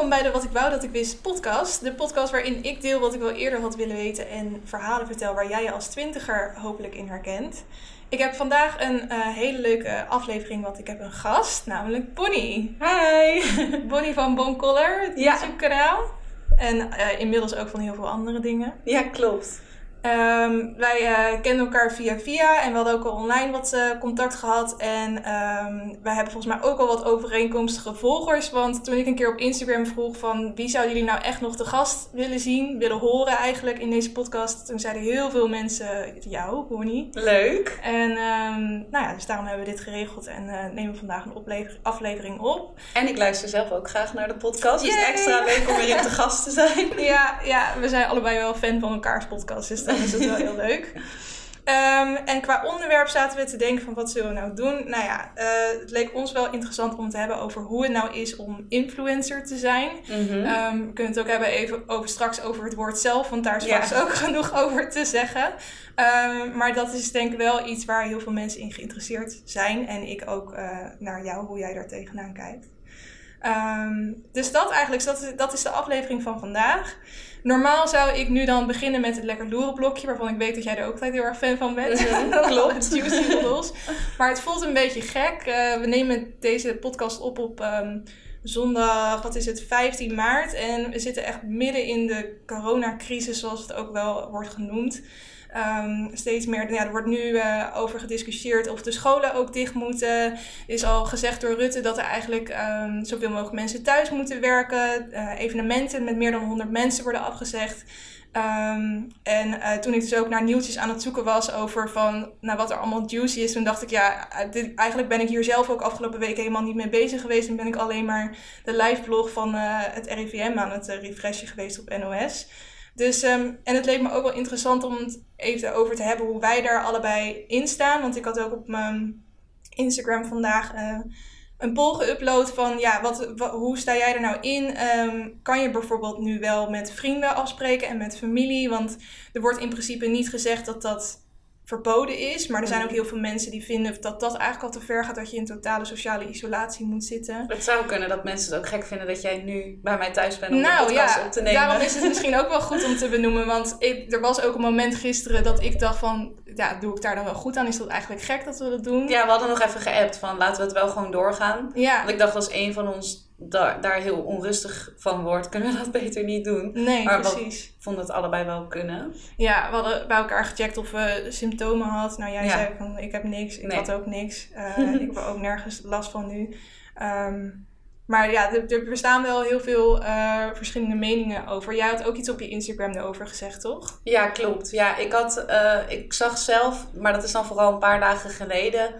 welkom bij de Wat ik wou dat ik wist podcast. De podcast waarin ik deel wat ik wel eerder had willen weten en verhalen vertel waar jij je als twintiger hopelijk in herkent. Ik heb vandaag een uh, hele leuke aflevering, want ik heb een gast, namelijk Bonnie. Hi! Bonnie van Boncolor, het Ja. YouTube kanaal. En uh, inmiddels ook van heel veel andere dingen. Ja, klopt. Ehm, wij uh, kenden elkaar via via en we hadden ook al online wat uh, contact gehad. En um, wij hebben volgens mij ook al wat overeenkomstige volgers. Want toen ik een keer op Instagram vroeg van wie zouden jullie nou echt nog te gast willen zien, willen horen eigenlijk in deze podcast. Toen zeiden heel veel mensen jou, Bonnie. Leuk. En um, nou ja, dus daarom hebben we dit geregeld en uh, nemen we vandaag een aflevering op. En ik luister zelf ook graag naar de podcast. Dus extra leuk om weer te gast te zijn. Ja, ja, we zijn allebei wel fan van elkaars podcast. Dus dan is het wel heel leuk. Um, en qua onderwerp zaten we te denken van wat zullen we nou doen? Nou ja, uh, het leek ons wel interessant om te hebben over hoe het nou is om influencer te zijn. Mm -hmm. um, we kunnen het ook hebben even over, straks over het woord zelf, want daar is ja. straks ook genoeg over te zeggen. Um, maar dat is denk ik wel iets waar heel veel mensen in geïnteresseerd zijn. En ik ook uh, naar jou, hoe jij daar tegenaan kijkt. Dus dat eigenlijk, dat is, dat is de aflevering van vandaag. Normaal zou ik nu dan beginnen met het lekker loeren blokje, waarvan ik weet dat jij er ook altijd heel erg fan van bent. Klopt. Juicy noodles. Maar het voelt een beetje gek. Uh, we nemen deze podcast op op um, zondag, wat is het, 15 maart. En we zitten echt midden in de coronacrisis, zoals het ook wel wordt genoemd. Um, steeds meer, ja, er wordt nu uh, over gediscussieerd of de scholen ook dicht moeten. Er is al gezegd door Rutte dat er eigenlijk um, zoveel mogelijk mensen thuis moeten werken. Uh, evenementen met meer dan 100 mensen worden afgezegd. Um, en uh, toen ik dus ook naar nieuwtjes aan het zoeken was over van, nou, wat er allemaal juicy is, toen dacht ik, ja, eigenlijk ben ik hier zelf ook afgelopen weken helemaal niet mee bezig geweest. En ben ik alleen maar de live blog van het RIVM aan het refreshen geweest op NOS. Dus, um, en het leek me ook wel interessant om het even over te hebben hoe wij daar allebei in staan. Want ik had ook op mijn Instagram vandaag uh, een poll geüpload van, ja, wat, hoe sta jij er nou in? Um, kan je bijvoorbeeld nu wel met vrienden afspreken en met familie? Want er wordt in principe niet gezegd dat dat verboden is. Maar er zijn ook heel veel mensen die vinden dat dat eigenlijk al te ver gaat. Dat je in totale sociale isolatie moet zitten. Het zou kunnen dat mensen het ook gek vinden dat jij nu bij mij thuis bent om nou, de podcast ja, op te nemen. Daarom is het misschien ook wel goed om te benoemen. Want ik, er was ook een moment gisteren dat ik dacht van... Ja, doe ik daar dan wel goed aan? Is dat eigenlijk gek dat we dat doen? Ja, we hadden nog even geappt van laten we het wel gewoon doorgaan. Ja. Want ik dacht als een van ons daar, daar heel onrustig van wordt, kunnen we dat beter niet doen. Nee, maar precies. We vonden het allebei wel kunnen. Ja, we hadden bij elkaar gecheckt of we symptomen hadden. Nou, jij Ja. zei van ik heb niks, ik Nee. had ook niks. Uh, ik heb er ook nergens last van nu. Ehm, maar ja, er, er bestaan wel heel veel eh, verschillende meningen over. Jij had ook iets op je Instagram erover gezegd, toch? Ja, klopt. Ja, ik, had, eh, ik zag zelf, maar dat is dan vooral een paar dagen geleden,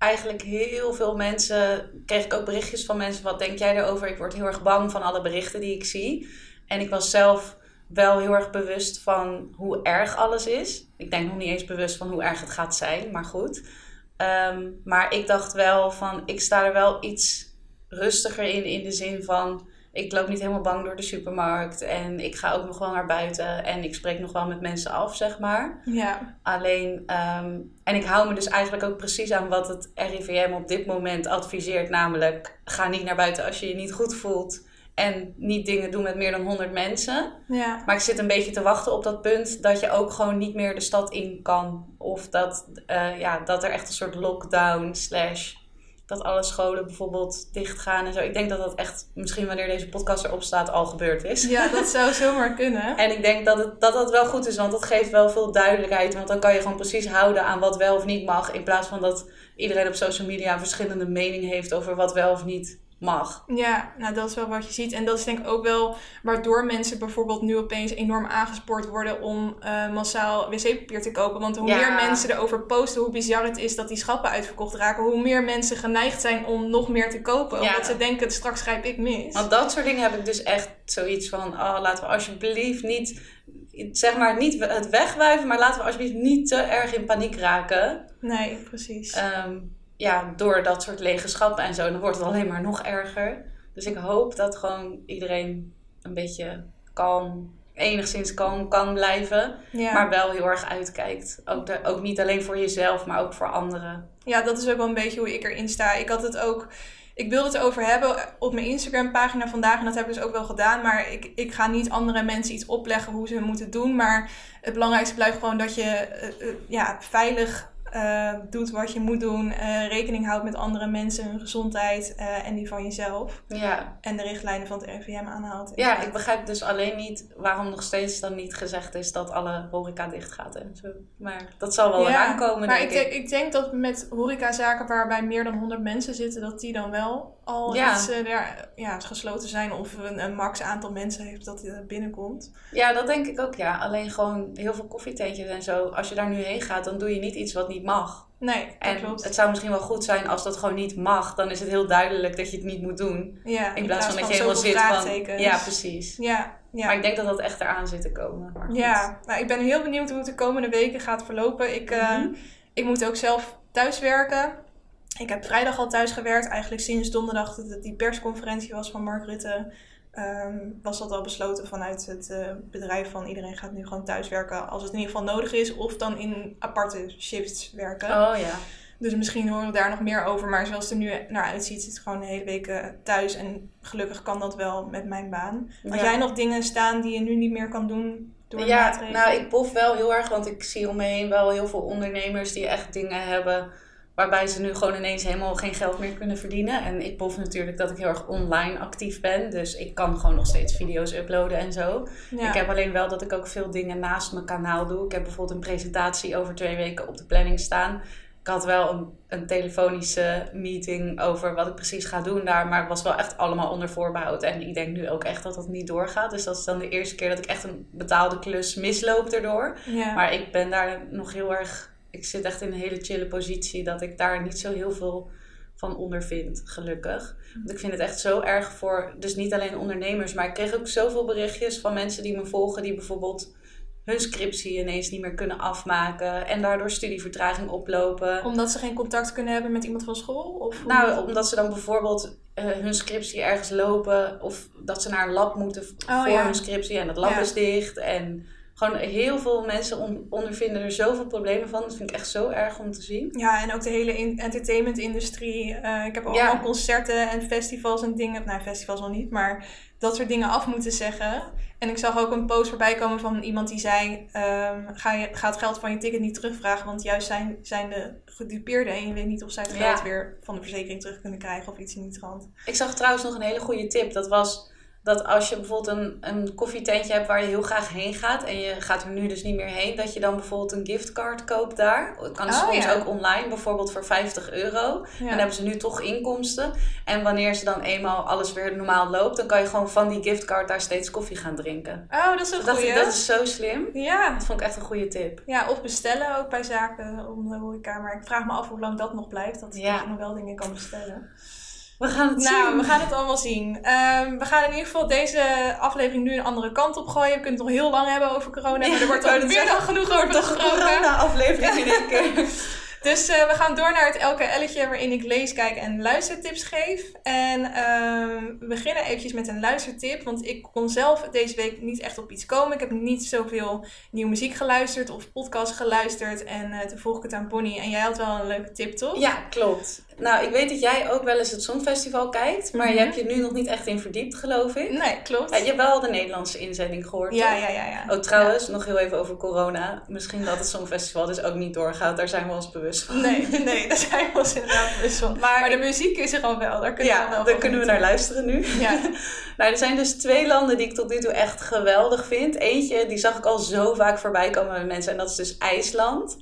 eigenlijk heel veel mensen, kreeg ik ook berichtjes van mensen, wat denk jij erover? Ik word heel erg bang van alle berichten die ik zie. En ik was zelf wel heel erg bewust van hoe erg alles is. Ik denk nog niet eens bewust van hoe erg het gaat zijn, maar goed. Ehm, maar ik dacht wel van, ik sta er wel iets rustiger in, in de zin van, ik loop niet helemaal bang door de supermarkt en ik ga ook nog wel naar buiten en ik spreek nog wel met mensen af, zeg maar. Ja. Alleen, um, en ik hou me dus eigenlijk ook precies aan wat het RIVM op dit moment adviseert, namelijk ga niet naar buiten als je je niet goed voelt en niet dingen doen met meer dan 100 mensen. Ja. Maar ik zit een beetje te wachten op dat punt dat je ook gewoon niet meer de stad in kan. Of dat, uh, ja, dat er echt een soort lockdown slash dat alle scholen bijvoorbeeld dichtgaan en zo. Ik denk dat dat echt misschien wanneer deze podcast erop staat al gebeurd is. Ja, dat zou zomaar kunnen. En ik denk dat, het, dat dat wel goed is, want dat geeft wel veel duidelijkheid. Want dan kan je gewoon precies houden aan wat wel of niet mag. In plaats van dat iedereen op social media een verschillende mening heeft over wat wel of niet mag. Ja, nou dat is wel wat je ziet. En dat is denk ik ook wel waardoor mensen bijvoorbeeld nu opeens enorm aangespoord worden om uh, massaal wc-papier te kopen. Want hoe Ja. meer mensen erover posten, hoe bizar het is dat die schappen uitverkocht raken, hoe meer mensen geneigd zijn om nog meer te kopen. Ja. Omdat ze denken, straks grijp ik mis. Want dat soort dingen heb ik dus echt zoiets van: oh, laten we alsjeblieft niet, zeg maar, niet het wegwuiven, maar laten we alsjeblieft niet te erg in paniek raken. Nee, precies. Ehm, ja, door dat soort lege schappen en zo, dan wordt het alleen maar nog erger. Dus ik hoop dat gewoon iedereen een beetje kalm, enigszins kalm kan blijven. ja. Maar wel heel erg uitkijkt. Ook, de, ook niet alleen voor jezelf, maar ook voor anderen. Ja, dat is ook wel een beetje hoe ik erin sta. Ik had het ook. ik wilde het erover hebben op mijn Instagram pagina vandaag. En dat heb ik dus ook wel gedaan. Maar ik, ik ga niet andere mensen iets opleggen hoe ze moeten doen. Maar het belangrijkste blijft gewoon dat je eh, eh, ja, veilig uh, doet wat je moet doen, uh, rekening houdt met andere mensen, hun gezondheid uh, en die van jezelf. Ja. En de richtlijnen van het RIVM aanhaalt. Ja, ik begrijp dus alleen niet waarom nog steeds dan niet gezegd is dat alle horeca dicht gaat en zo. Maar dat zal wel ja, aankomen. Maar denk ik, ik. ik denk dat met horecazaken waarbij meer dan 100 mensen zitten, dat die dan wel al Ja. iets eh, ja, ja, gesloten zijn of een, een max aantal mensen heeft dat er binnenkomt. Ja, dat denk ik ook, ja. Alleen gewoon heel veel koffietentjes en zo. Als je daar nu heen gaat, dan doe je niet iets wat niet mag. Nee, dat En klopt. het zou misschien wel goed zijn als dat gewoon niet mag. Dan is het heel duidelijk dat je het niet moet doen. ja, In plaats van dat je helemaal zit van... Ja, precies. Ja, ja. Maar ik denk dat dat echt eraan zit te komen. Ja, nou, ik ben heel benieuwd hoe het de komende weken gaat verlopen. Ik, eh, Mhm. ik moet ook zelf thuis werken. Ik heb vrijdag al thuis gewerkt. Eigenlijk sinds donderdag dat het die persconferentie was van Mark Rutte. ehm, was dat al besloten vanuit het eh, bedrijf van iedereen gaat nu gewoon thuis werken als het in ieder geval nodig is. Of dan in aparte shifts werken. Oh ja. Dus misschien horen we daar nog meer over. Maar zoals het er nu naar uitziet, zit ik gewoon een hele week eh, thuis. En gelukkig kan dat wel met mijn baan. Had Ja. jij nog dingen staan die je nu niet meer kan doen door de Ja, maatregelen? nou ik bof wel heel erg, want ik zie om me heen wel heel veel ondernemers die echt dingen hebben waarbij ze nu gewoon ineens helemaal geen geld meer kunnen verdienen. En ik bof natuurlijk dat ik heel erg online actief ben, dus ik kan gewoon nog steeds video's uploaden en zo. Ja. Ik heb alleen wel dat ik ook veel dingen naast mijn kanaal doe. Ik heb bijvoorbeeld een presentatie over twee weken op de planning staan. Ik had wel een, een telefonische meeting over wat ik precies ga doen daar, maar het was wel echt allemaal onder voorbehoud. En ik denk nu ook echt dat dat niet doorgaat. Dus dat is dan de eerste keer dat ik echt een betaalde klus misloop erdoor. Ja. Maar ik ben daar nog heel erg. Ik zit echt in een hele chille positie dat ik daar niet zo heel veel van ondervind, gelukkig. Want ik vind het echt zo erg voor, dus niet alleen ondernemers, maar ik kreeg ook zoveel berichtjes van mensen die me volgen, die bijvoorbeeld hun scriptie ineens niet meer kunnen afmaken en daardoor studievertraging oplopen. Omdat ze geen contact kunnen hebben met iemand van school? Of Nou, omdat ze dan bijvoorbeeld eh, hun scriptie ergens lopen of dat ze naar een lab moeten Oh, voor ja. hun scriptie en dat lab Ja. is dicht. En gewoon heel veel mensen on- ondervinden er zoveel problemen van. Dat vind ik echt zo erg om te zien. Ja, en ook de hele in- entertainment-industrie. Eh, ik heb Ja. allemaal concerten en festivals en dingen. Nou, festivals nog niet, maar dat soort dingen af moeten zeggen. En ik zag ook een post voorbij komen van iemand die zei: ehm, ga, je, ga het geld van je ticket niet terugvragen, want juist zijn, zijn de gedupeerden en je weet niet of zij het Ja. geld weer van de verzekering terug kunnen krijgen of iets in die trant. Ik zag trouwens nog een hele goede tip. Dat was dat als je bijvoorbeeld een, een koffietentje hebt waar je heel graag heen gaat. En je gaat er nu dus niet meer heen. Dat je dan bijvoorbeeld een giftcard koopt daar. Dat kan Oh, soms ja. ook online. Bijvoorbeeld voor 50 euro. Ja. Dan hebben ze nu toch inkomsten. En wanneer ze dan eenmaal alles weer normaal loopt. Dan kan je gewoon van die giftcard daar steeds koffie gaan drinken. Oh, dat is een goeie. dat is zo slim. Ja. Dat vond ik echt een goede tip. ja, of bestellen ook bij zaken om de horeca. Maar ik vraag me af hoe lang dat nog blijft. Dat Ja. je nog wel dingen kan bestellen. We gaan het Nou, zien. we gaan het allemaal zien. Ehm, we gaan in ieder geval deze aflevering nu een andere kant op gooien. We kunnen het nog heel lang hebben over corona, maar er wordt al meer dan genoeg over Toch gesproken. corona-aflevering in één keer. Dus eh, we gaan door naar het elke elletje waarin ik lees, kijk en luistertips geef. En ehm, we beginnen eventjes met een luistertip, want ik kon zelf deze week niet echt op iets komen. Ik heb niet zoveel nieuwe muziek geluisterd of podcast geluisterd en eh toen vroeg ik het aan Bonnie en jij had wel een leuke tip, toch? Ja, klopt. Nou, ik weet dat jij ook wel eens het Songfestival kijkt, maar Mhm. je hebt je nu nog niet echt in verdiept, geloof ik. Nee, klopt. Ja, je hebt wel de Nederlandse inzending gehoord. ja, toch? ja, ja, ja. Oh, trouwens, nog heel even over corona. Misschien dat het Songfestival dus ook niet doorgaat. Daar zijn we ons bewust van. Nee, nee, daar zijn we ons inderdaad bewust van. Maar, Maar de muziek is er al wel, daar kunnen we wel daar kunnen we naar luisteren nu. Ja. Nou, er zijn dus twee landen die ik tot nu toe echt geweldig vind. Eentje, die zag ik al zo vaak voorbij komen met mensen. En dat is dus IJsland.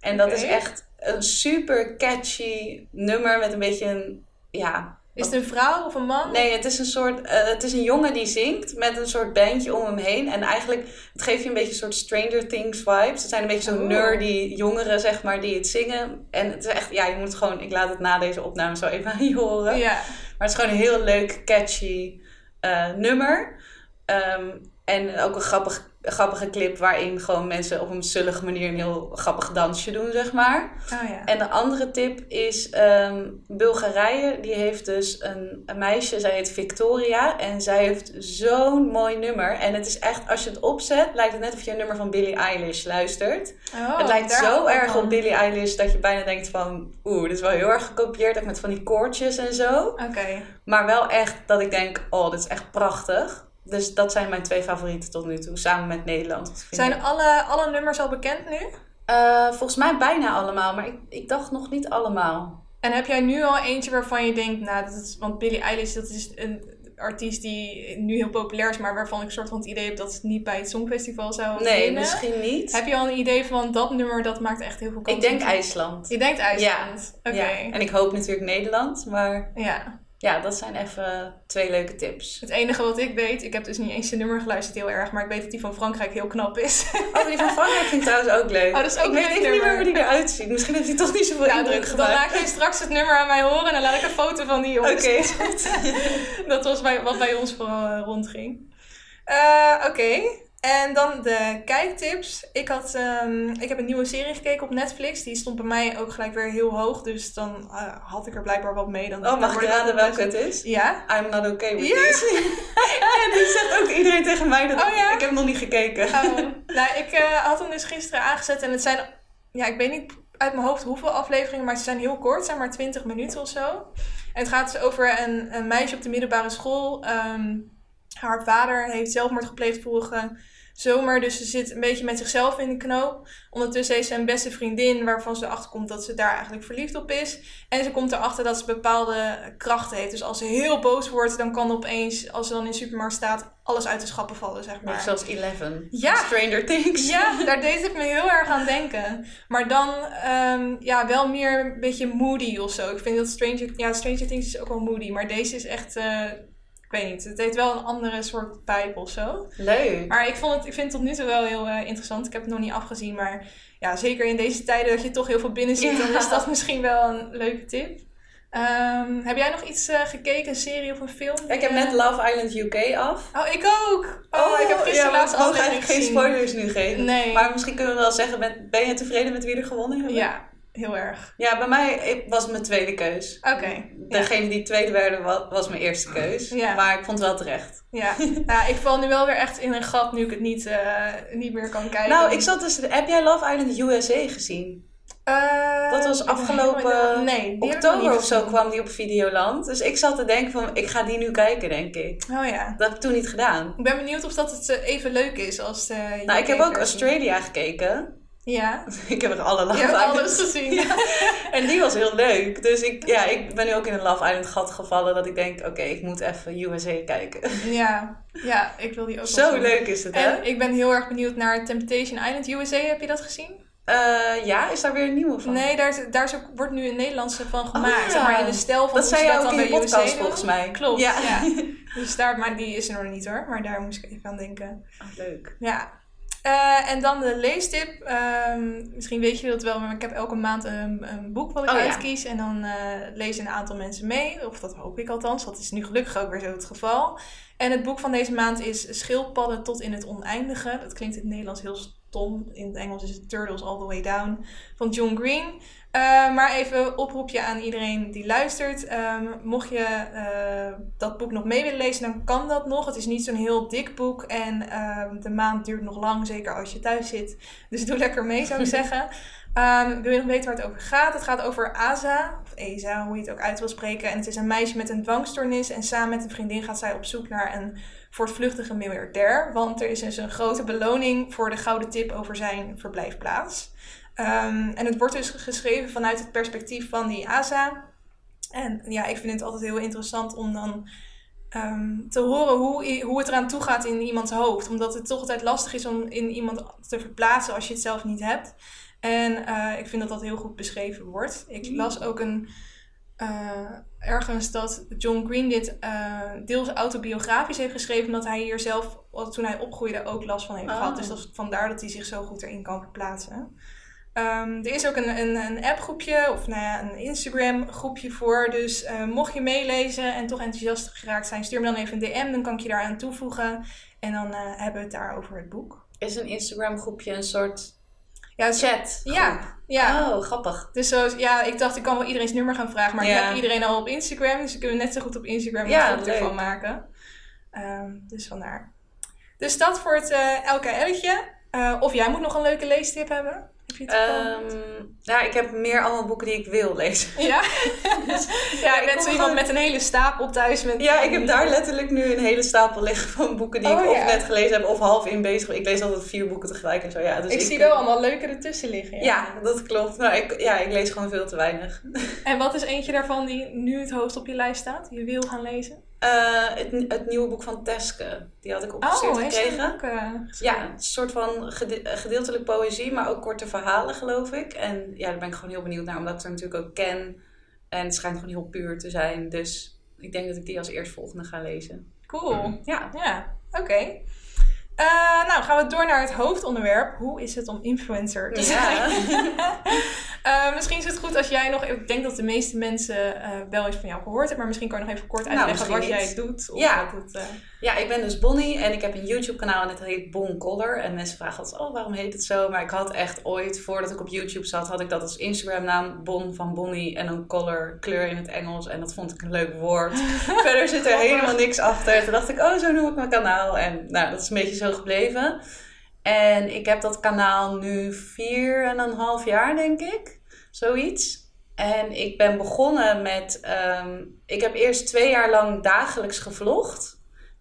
En dat is echt een super catchy nummer met een beetje een... Ja, Is het een vrouw of een man? Nee, het is een soort. eh, het is een jongen die zingt met een soort bandje om hem heen. En eigenlijk, het geeft je een beetje een soort Stranger Things vibes. Het zijn een beetje zo'n Oh. nerdy jongeren, zeg maar, die het zingen. En het is echt, ja, je moet gewoon. Ik laat het na deze opname zo even aan je horen. Ja. Maar het is gewoon een heel leuk, catchy eh, nummer. Ehm, en ook een grappig grappige clip waarin gewoon mensen op een zullige manier een heel grappig dansje doen, zeg maar. Oh ja. En de andere tip is ehm, Bulgarije. Die heeft dus een, een meisje, zij heet Victoria. En zij heeft zo'n mooi nummer. En het is echt, als je het opzet, lijkt het net of je een nummer van Billie Eilish luistert. Oh, het lijkt zo erg van. op Billie Eilish dat je bijna denkt van... Oeh, dit is wel heel erg gekopieerd, ook met van die koortjes en zo. Oké. Maar wel echt dat ik denk, oh, dit is echt prachtig. Dus dat zijn mijn twee favorieten tot nu toe, samen met Nederland. Ik- Zijn alle, alle nummers al bekend nu? Eh, volgens mij bijna allemaal, maar ik, ik dacht nog niet allemaal. En heb jij nu al eentje waarvan je denkt, nou, dat is, want Billie Eilish, dat is een artiest die nu heel populair is, maar waarvan ik een soort van het idee heb dat het niet bij het Songfestival zou Nee, misschien niet. Heb je al een idee van dat nummer, dat maakt echt heel veel kans? Ik denk IJsland. Je denkt IJsland? Oké. Ja. Ja. En ik hoop natuurlijk Nederland, maar ja, dat zijn even twee leuke tips. Het enige wat ik weet, ik heb dus niet eens de nummer geluisterd heel erg, maar ik weet dat die van Frankrijk heel knap is. Oh, die van Frankrijk vind ik trouwens ook leuk. Oh, dat is ook ik weet even niet meer hoe die eruit ziet. Misschien heeft hij toch niet zoveel Ja, indruk dan, dan gemaakt. laat je straks het nummer aan mij horen en dan laat ik een foto van die jongens. Oké. Dat was bij, wat bij ons vooral eh, rondging. Eh, Oké, en dan de kijktips. Ik, had, ehm, ik heb een nieuwe serie gekeken op Netflix. Die stond bij mij ook gelijk weer heel hoog. Dus dan eh, had ik er blijkbaar wat mee. Dan Oh, mag ik raden welke het is? Ja? I'm not okay with Ja. this. en die zegt ook iedereen tegen mij dat Oh, ja? ik heb nog niet gekeken. Oh, nou, ik eh, had hem dus gisteren aangezet. En het zijn, ja, ik weet niet uit mijn hoofd hoeveel afleveringen. Maar ze zijn heel kort. Het zijn maar 20 minuten of zo. En het gaat dus over een, een meisje op de middelbare school. Ehm, haar vader heeft zelfmoord gepleegd vorige zomer. Dus ze zit een beetje met zichzelf in de knoop. Ondertussen heeft ze een beste vriendin waarvan ze achterkomt dat ze daar eigenlijk verliefd op is. En ze komt erachter dat ze bepaalde krachten heeft. Dus als ze heel boos wordt, dan kan opeens, als ze dan in de supermarkt staat, alles uit de schappen vallen, zeg maar. Zoals Eleven. Ja. Stranger Things. Ja, daar deed het me heel erg aan denken. Maar dan ehm, ja, wel meer een beetje moody of zo. Ik vind dat Stranger, ja, Stranger Things is ook wel moody. Maar deze is echt, eh, ik weet niet, het heeft wel een andere soort vibe of zo. Leuk. Maar ik, vond het, ik vind het tot nu toe wel heel eh, interessant. Ik heb het nog niet afgezien, maar ja, zeker in deze tijden dat je toch heel veel binnen zit, dan is dat misschien wel een leuke tip. Ehm, heb jij nog iets eh, gekeken, een serie of een film? Ik heb net Love Island UK af. Oh, ik ook! Oh, ik heb gisteren ja, mogen aflevering eigenlijk geen spoilers nu geven. Nee. Maar misschien kunnen we wel zeggen, ben, ben je tevreden met wie er gewonnen hebben? Ja, heel erg. Ja, bij mij was het mijn tweede keus. Oké. Degene die tweede werden wa- was mijn eerste keus. Ja. Maar ik vond het wel terecht. Ja. ja, ik val nu wel weer echt in een gat nu ik het niet, eh, niet meer kan kijken. Nou, ik zat dus... Heb jij Love Island USA gezien? Eh, Dat was afgelopen nee, Oktober of zo kwam die op Videoland. Dus ik zat te denken van, ik ga die nu kijken, denk ik. Oh ja. Dat heb ik toen niet gedaan. Ik ben benieuwd of dat het eh, even leuk is als de Nou, ik heb ook. Australia gekeken. Ja, Ik heb er alle Love Islands alles gezien. En die was heel leuk. Dus ik, ja, ik ben nu ook in een Love Island gat gevallen dat ik denk, oké, ik moet even USA kijken. Ja, ja, ik wil die ook Zo leuk is het, hè? En ik ben heel erg benieuwd naar Temptation Island USA. Heb je dat gezien? Eh, ja, is daar weer een nieuwe van? Nee, daar, daar is ook, wordt nu een Nederlandse van gemaakt. Oh, ja. Zeg maar in de stijl van Dat zei dat ook dan in bij USA podcast doen. volgens mij. Klopt, Ja. ja. Dus daar, maar die is er nog niet hoor. Maar daar moest ik even aan denken. Oh, leuk. Ja. Eh, en dan de leestip. Ehm, misschien weet je dat wel, maar ik heb elke maand een, een boek wat ik Oh, ja. uitkies. En dan eh, lezen een aantal mensen mee. Of dat hoop ik althans. Dat is nu gelukkig ook weer zo het geval. En het boek van deze maand is Schildpadden tot in het oneindige. Dat klinkt in het Nederlands heel stom. In het Engels is het Turtles All the Way Down van John Green. Eh, maar even oproepje aan iedereen die luistert. Ehm, mocht je eh, dat boek nog mee willen lezen, dan kan dat nog. Het is niet zo'n heel dik boek en ehm, de maand duurt nog lang, zeker als je thuis zit. Dus doe lekker mee, zou ik zeggen. Ehm, wil je nog weten waar het over gaat? Het gaat over Aza, of Eza, hoe je het ook uit wil spreken. En het is een meisje met een dwangstoornis. En samen met een vriendin gaat zij op zoek naar een voortvluchtige miljardair. Want er is dus een grote beloning voor de gouden tip over zijn verblijfplaats. Ehm, en het wordt dus geschreven vanuit het perspectief van die Asa. En ja, ik vind het altijd heel interessant om dan ehm, te horen hoe, hoe het eraan toe gaat in iemands hoofd. Omdat het toch altijd lastig is om in iemand te verplaatsen als je het zelf niet hebt. En eh, ik vind dat dat heel goed beschreven wordt. Ik las ook een, eh, ergens dat John Green dit eh, deels autobiografisch heeft geschreven. Omdat hij hier zelf, toen hij opgroeide, ook last van heeft Oh. gehad. Dus dat is vandaar dat hij zich zo goed erin kan verplaatsen. Ehm, er is ook een, een, een appgroepje of nou ja, een Instagram groepje voor. Dus eh, mocht je meelezen en toch enthousiast geraakt zijn, stuur me dan even een DM. Dan kan ik je daaraan toevoegen. En dan eh, hebben we het daar over het boek. Is een Instagram groepje een soort Ja, chat? ja, ja. Oh, grappig. Dus zo, ja, ik dacht, ik kan wel iedereen's nummer gaan vragen. Maar ik heb iedereen al op Instagram. Dus we kunnen net zo goed op Instagram een groep ervan maken. Ehm, dus vandaar. Dus dat voor het eh LKL'tje. Of jij moet nog een leuke leestip hebben. Heb je het toevallig? Ehm, ja, ik heb meer allemaal boeken die ik wil lezen. Ja? ja, ik kom zo iemand gewoon- met een hele stapel thuis. Met Ja, ik heb daar letterlijk nu een hele stapel liggen van boeken die Oh, ik of ja. net gelezen heb of half in bezig ben. Ik lees altijd vier boeken tegelijk en zo. Ja, dus ik, zie wel allemaal leuke ertussen liggen. Ja. Ja, dat klopt. Maar ik, ja, ik lees gewoon veel te weinig. En wat is eentje daarvan die nu het hoogst op je lijst staat? Die je wil gaan lezen? Eh, het, het nieuwe boek van Teske, die had ik opgestuurd Oh, gekregen. ook eh, Ja, een soort van gede- gedeeltelijk poëzie, maar ook korte verhalen, geloof ik. En ja, daar ben ik gewoon heel benieuwd naar, omdat ik haar natuurlijk ook ken. En het schijnt gewoon heel puur te zijn. Dus ik denk dat ik die als eerstvolgende ga lezen. Cool. Ja. Ja, oké. Eh, nou, gaan we door naar het hoofdonderwerp. Hoe is het om influencer te zijn? Ja. Eh, misschien is het goed als jij nog... Ik denk dat de meeste mensen eh, wel eens van jou gehoord hebben. Maar misschien kan je nog even kort Nou, uitleggen wat jij doet. Of Ja. wat het, ja, ik ben dus Bonnie en ik heb een YouTube kanaal en het heet Bon Color. En mensen vragen altijd, oh waarom heet het zo? Maar ik had echt ooit, voordat ik op YouTube zat, had ik dat als Instagram naam. Bon van Bonnie en dan color, kleur in het Engels. En dat vond ik een leuk woord. Verder zit er helemaal niks achter. Toen dacht ik, oh, zo noem ik mijn kanaal. En nou, dat is een beetje zo gebleven. En ik heb dat kanaal nu vier en een half jaar, denk ik. Zoiets. En ik ben begonnen met... ehm, ik heb eerst twee jaar lang dagelijks gevlogd.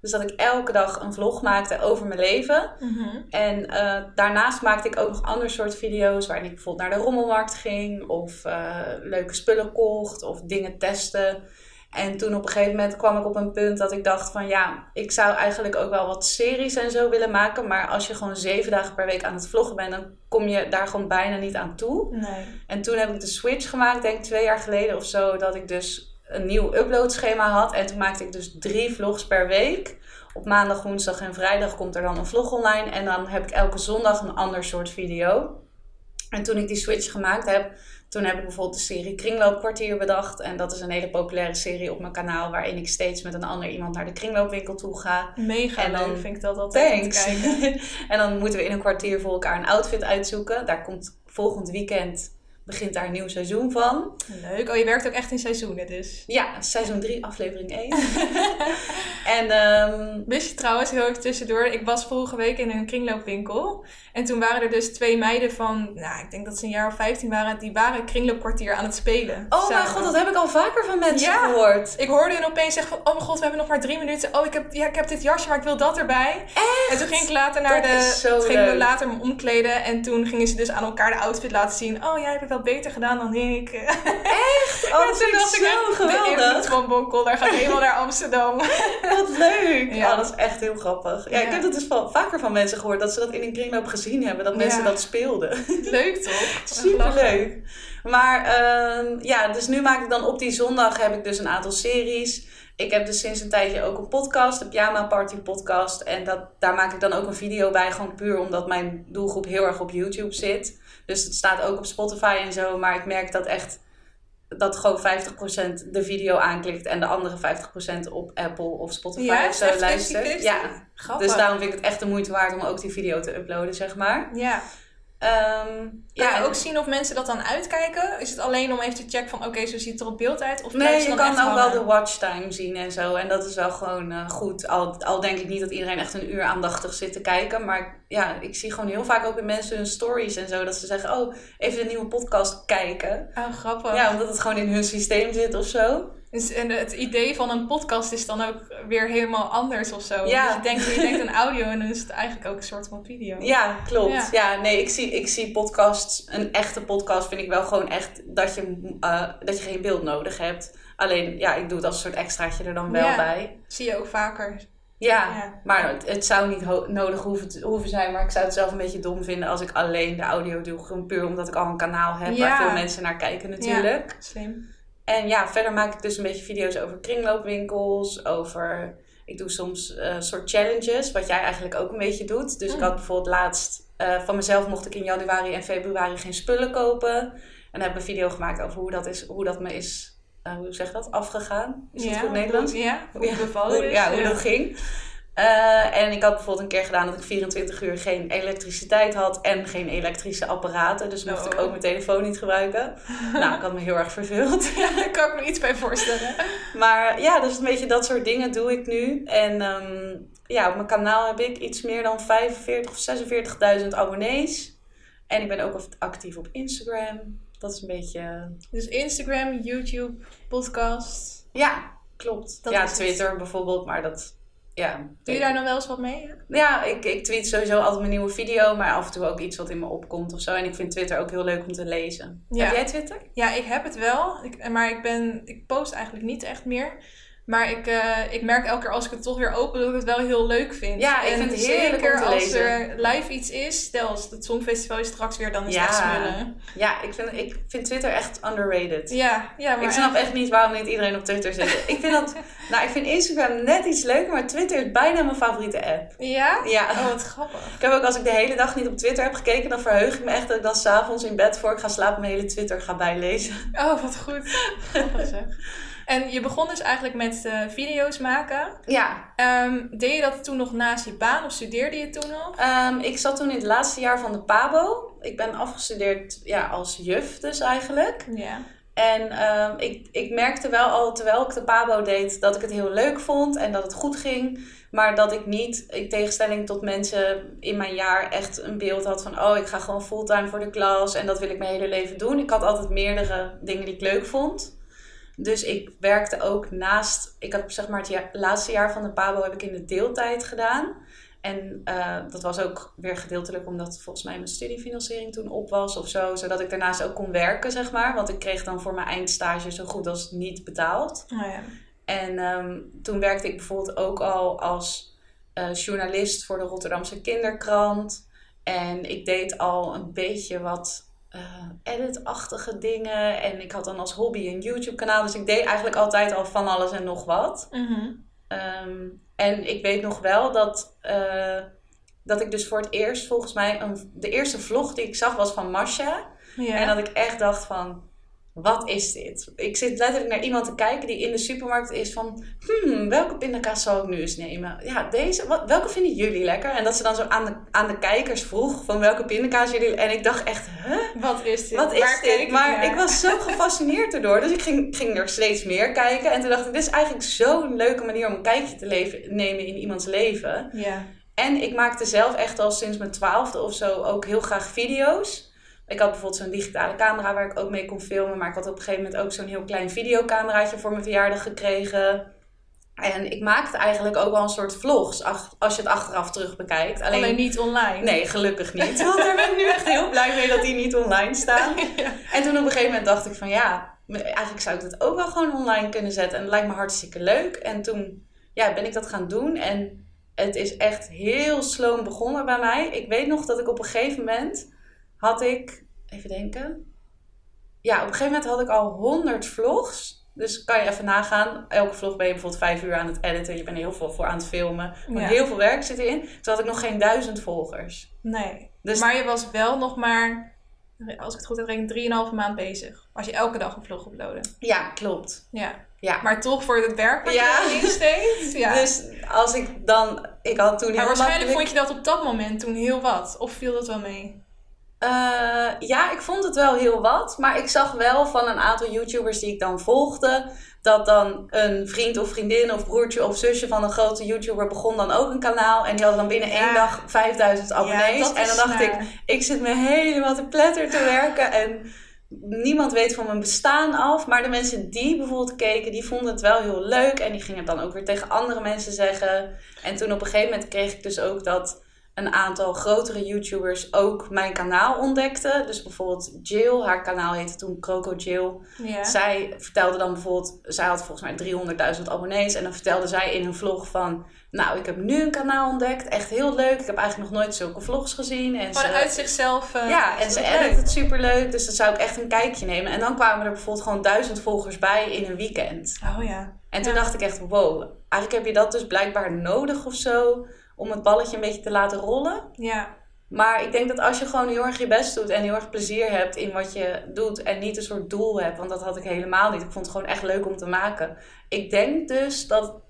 Dus dat ik elke dag een vlog maakte over mijn leven. mhm. En eh, daarnaast maakte ik ook nog ander soort video's waarin ik bijvoorbeeld naar de rommelmarkt ging of eh, leuke spullen kocht of dingen testen. En toen op een gegeven moment kwam ik op een punt dat ik dacht van ja, ik zou eigenlijk ook wel wat series en zo willen maken. Maar als je gewoon zeven dagen per week aan het vloggen bent, dan kom je daar gewoon bijna niet aan toe. Nee. En toen heb ik de switch gemaakt, denk ik twee jaar geleden of zo, dat ik dus een nieuw uploadschema had. En toen maakte ik dus drie vlogs per week. Op maandag, woensdag en vrijdag komt er dan een vlog online. En dan heb ik elke zondag een ander soort video. En toen ik die switch gemaakt heb, toen heb ik bijvoorbeeld de serie Kringloopkwartier bedacht. En dat is een hele populaire serie op mijn kanaal, waarin ik steeds met een ander iemand naar de kringloopwinkel toe ga. Mega En dan- leuk vind ik dat altijd Thanks. kijken. en dan moeten we in een kwartier voor elkaar een outfit uitzoeken. Daar komt volgend weekend, begint daar een nieuw seizoen van. Leuk. Oh, je werkt ook echt in seizoenen dus. Ja, seizoen 3, aflevering 1. en ehm, Wist je trouwens, heel even tussendoor, ik was vorige week in een kringloopwinkel. En toen waren er dus twee meiden van, nou, ik denk dat ze een jaar of 15 waren, die waren kringloopkwartier aan het spelen. oh mijn god, dat heb ik al vaker van mensen Ja. gehoord. Ik hoorde hun opeens zeggen van, oh mijn god, we hebben nog maar drie minuten. Oh, ik heb, ja, ik heb dit jasje, maar ik wil dat erbij. En toen ging ik later naar Dat de, gingen we later me omkleden. En toen gingen ze dus aan elkaar de outfit laten zien. Oh, jij hebt het wel beter gedaan dan ik. Oh, Ja, dat toen vind ik dacht ik zo echt, de geweldig. van Bonkel, daar gaat helemaal naar Amsterdam. Wat leuk. Ja. Oh, dat is echt heel grappig. Ja, ik heb dat dus van, vaker van mensen gehoord, dat ze dat in een kringloop gezien hebben. Dat mensen Ja. dat speelden. Leuk toch? Super leuk. Maar ehm, ja, dus nu maak ik dan op die zondag heb ik dus een aantal series. Ik heb dus sinds een tijdje ook een podcast, de Pyjama Party podcast. En dat, daar maak ik dan ook een video bij, gewoon puur omdat mijn doelgroep heel erg op YouTube zit. Dus het staat ook op Spotify en zo. Maar ik merk dat echt dat gewoon 50% de video aanklikt en de andere 50% op Apple of Spotify Ja, of is zo luistert. 50-50? Ja, Grappig. dus daarom vind ik het echt de moeite waard om ook die video te uploaden, zeg maar. Ja. Ehm, Ja, ook zien of mensen dat dan uitkijken. Is het alleen om even te checken van oké, zo ziet het er op beeld uit? Of Nee, je dan kan ook wel hangen? de watchtime zien en zo. En dat is wel gewoon eh, goed. Al, al denk ik niet dat iedereen echt een uur aandachtig zit te kijken. Maar ja, ik zie gewoon heel vaak ook in mensen hun stories en zo. Dat ze zeggen, oh, even de nieuwe podcast kijken. Oh, grappig. Ja, omdat het gewoon in hun systeem zit of zo. Dus, en het idee van een podcast is dan ook weer helemaal anders of zo. Ja. Dus je denkt, je denkt aan audio en dan is het eigenlijk ook een soort van video. Ja, klopt. Ja. Ja, nee, ik zie, ik zie podcasts, een echte podcast vind ik wel gewoon echt dat je, eh, dat je geen beeld nodig hebt. Alleen, ja, ik doe het als een soort extraatje er dan wel Ja. bij. Zie je ook vaker. Ja, Ja. maar het, het zou niet ho- nodig hoeven, te- hoeven zijn. Maar ik zou het zelf een beetje dom vinden als ik alleen de audio doe. Gewoon puur omdat ik al een kanaal heb waar veel mensen naar kijken natuurlijk. Slim. En ja, verder maak ik dus een beetje video's over kringloopwinkels. Over, ik doe soms eh soort challenges, wat jij eigenlijk ook een beetje doet. Dus ik Mm. had bijvoorbeeld laatst, eh, van mezelf mocht ik in januari en februari geen spullen kopen. En heb een video gemaakt over hoe dat, is, hoe dat me is, eh, hoe zeg je dat, afgegaan. Is dat ja, goed Nederlands? Ja, hoe Ja, hoe, is. ja, hoe dat ging. Eh, en ik had bijvoorbeeld een keer gedaan dat ik 24 uur geen elektriciteit had en geen elektrische apparaten. Dus mocht ik Oh. ook mijn telefoon niet gebruiken. nou, ik had me heel erg verveeld. Daar kan ik me iets bij voorstellen. Maar ja, dus een beetje dat soort dingen doe ik nu. En ehm, ja, op mijn kanaal heb ik iets meer dan 45 of 46.000 abonnees. En ik ben ook actief op Instagram. Dat is een beetje... Dus Instagram, YouTube, podcast. Ja, klopt. Dat ja, het. Twitter bijvoorbeeld, maar dat... Ja, Doe je daar nog wel eens wat mee? Ja, ik, ik tweet sowieso altijd mijn nieuwe video, maar af en toe ook iets wat in me opkomt of zo. En ik vind Twitter ook heel leuk om te lezen. Ja. Heb jij Twitter? Ja, ik heb het wel. Ik, maar ik, ben, ik post eigenlijk niet echt meer. Maar ik, eh, ik merk elke keer als ik het toch weer open dat ik het wel heel leuk vind. Ja, ik en vind het heerlijk zeker om te als lezen. er live iets is. Stel als het Songfestival is straks weer, dan is Ja. het smullen. Ja, ik vind, ik vind Twitter echt underrated. Ja, ja maar ik snap echt niet waarom niet iedereen op Twitter zit. ik vind dat, nou, ik vind Instagram net iets leuker, maar Twitter is bijna mijn favoriete app. Ja? Ja. Oh, wat grappig. Ik heb ook als ik de hele dag niet op Twitter heb gekeken, dan verheug ik me echt dat ik dan s'avonds in bed voor ik ga slapen mijn hele Twitter ga bijlezen. Oh, wat goed. Grappig zeg. En je begon dus eigenlijk met eh, video's maken. Ja, Ehm, deed je dat toen nog naast je baan of studeerde je toen nog? Ehm, ik zat toen in het laatste jaar van de PABO. Ik ben afgestudeerd ja, als juf dus eigenlijk. Ja. En ehm, ik, ik merkte wel al terwijl ik de PABO deed dat ik het heel leuk vond en dat het goed ging. Maar dat ik niet, in tegenstelling tot mensen in mijn jaar, echt een beeld had van... oh, ik ga gewoon fulltime voor de klas en dat wil ik mijn hele leven doen. Ik had altijd meerdere dingen die ik leuk vond. Dus ik werkte ook naast... Ik heb zeg maar het laatste jaar van de PABO heb ik in de deeltijd gedaan. En eh, dat was ook weer gedeeltelijk omdat volgens mij mijn studiefinanciering toen op was of zo. Zodat ik daarnaast ook kon werken, zeg maar. Want ik kreeg dan voor mijn eindstage zo goed als niet betaald. Oh ja. En ehm, toen werkte ik bijvoorbeeld ook al als eh, journalist voor de Rotterdamse Kinderkrant. En ik deed al een beetje wat eh editachtige dingen. En ik had dan als hobby een YouTube-kanaal. Dus ik deed eigenlijk altijd al van alles en nog wat. Mhm. Ehm, en ik weet nog wel dat, eh, dat ik dus voor het eerst, volgens mij, een, de eerste vlog die ik zag was van Masha. Ja. En dat ik echt dacht van, wat is dit? Ik zit letterlijk naar iemand te kijken die in de supermarkt is van, hmm, welke pindakaas zal ik nu eens nemen? Ja, deze, wat, welke vinden jullie lekker? En dat ze dan zo aan de, aan de kijkers vroeg van welke pindakaas jullie... En ik dacht echt, huh? Wat is dit? Wat is dit? Maar naar? ik was zo gefascineerd erdoor. Dus ik ging, ging er steeds meer kijken. En toen dacht ik, dit is eigenlijk zo'n leuke manier om een kijkje te leven, nemen in iemands leven. Ja. En ik maakte zelf echt al sinds mijn twaalfde of zo ook heel graag video's. Ik had bijvoorbeeld zo'n digitale camera waar ik ook mee kon filmen. Maar ik had op een gegeven moment ook zo'n heel klein videocameraatje voor mijn verjaardag gekregen. En ik maakte eigenlijk ook wel een soort vlogs als je het achteraf terug bekijkt. Alleen, Alleen, niet online. nee, gelukkig niet. Want daar ben ik nu echt heel blij mee dat die niet online staan. Ja. En toen op een gegeven moment dacht ik van ja, eigenlijk zou ik dat ook wel gewoon online kunnen zetten. En het lijkt me hartstikke leuk. En toen ja, ben ik dat gaan doen. En het is echt heel sloom begonnen bij mij. Ik weet nog dat ik op een gegeven moment had ik, even denken. Ja, op een gegeven moment had ik al 100 vlogs. Dus kan je even nagaan. Elke vlog ben je bijvoorbeeld vijf uur aan het editen. Je bent heel veel voor aan het filmen. Ja. Heel veel werk zit erin. Toen had ik nog geen duizend volgers. Nee. Dus Maar je was wel nog maar, als ik het goed heb, 3,5 maand bezig. Als je elke dag een vlog uploadde. ja, klopt. Ja. Ja. Maar toch voor het werk wat Ja. je steekt. Ja. Dus als ik dan... Ik had toen maar heel waarschijnlijk makkelijk- vond je dat op dat moment toen heel wat. Of viel dat wel mee? Eh, ja, ik vond het wel heel wat. Maar ik zag wel van een aantal YouTubers die ik dan volgde. Dat dan een vriend of vriendin of broertje of zusje van een grote YouTuber begon dan ook een kanaal. En die hadden dan binnen Ja. één dag 5000 abonnees. en dan dacht ik, ik zit me helemaal te pletter te werken. En niemand weet van mijn bestaan af. Maar de mensen die bijvoorbeeld keken, die vonden het wel heel leuk. En die gingen het dan ook weer tegen andere mensen zeggen. En toen op een gegeven moment kreeg ik dus ook dat een aantal grotere YouTubers ook mijn kanaal ontdekten. Dus bijvoorbeeld Jill, haar kanaal heette toen Croco Jill. Ja. Zij vertelde dan bijvoorbeeld, zij had volgens mij 300.000 abonnees. En dan vertelde zij in een vlog van, nou ik heb nu een kanaal ontdekt, echt heel leuk. Ik heb eigenlijk nog nooit zulke vlogs gezien. En Gewoon ze- uit zichzelf. eh, ja, en ze edit leuk. het superleuk, dus dat zou ik echt een kijkje nemen. En dan kwamen er bijvoorbeeld gewoon duizend volgers bij in een weekend. Oh ja. En toen Ja. dacht ik echt, wow, eigenlijk heb je dat dus blijkbaar nodig of zo... om het balletje een beetje te laten rollen. Ja. Maar ik denk dat als je gewoon heel erg je best doet en heel erg plezier hebt in wat je doet en niet een soort doel hebt, want dat had ik helemaal niet. Ik vond het gewoon echt leuk om te maken. Ik denk dus dat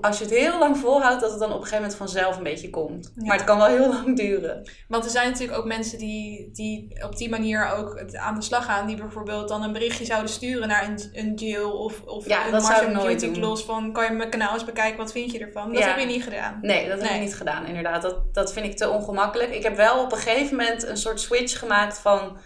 als je het heel lang volhoudt, dat het dan op een gegeven moment vanzelf een beetje komt. Maar het kan wel heel lang duren. Want er zijn natuurlijk ook mensen die, die op die manier ook aan de slag gaan, die bijvoorbeeld dan een berichtje zouden sturen naar een, een Jill of, of ja, een doen. Gloss van kan je mijn kanaal eens bekijken, wat vind je ervan? Dat heb je niet gedaan. Nee, dat heb ik niet gedaan, inderdaad. Dat, dat vind ik te ongemakkelijk. Ik heb wel op een gegeven moment een soort switch gemaakt van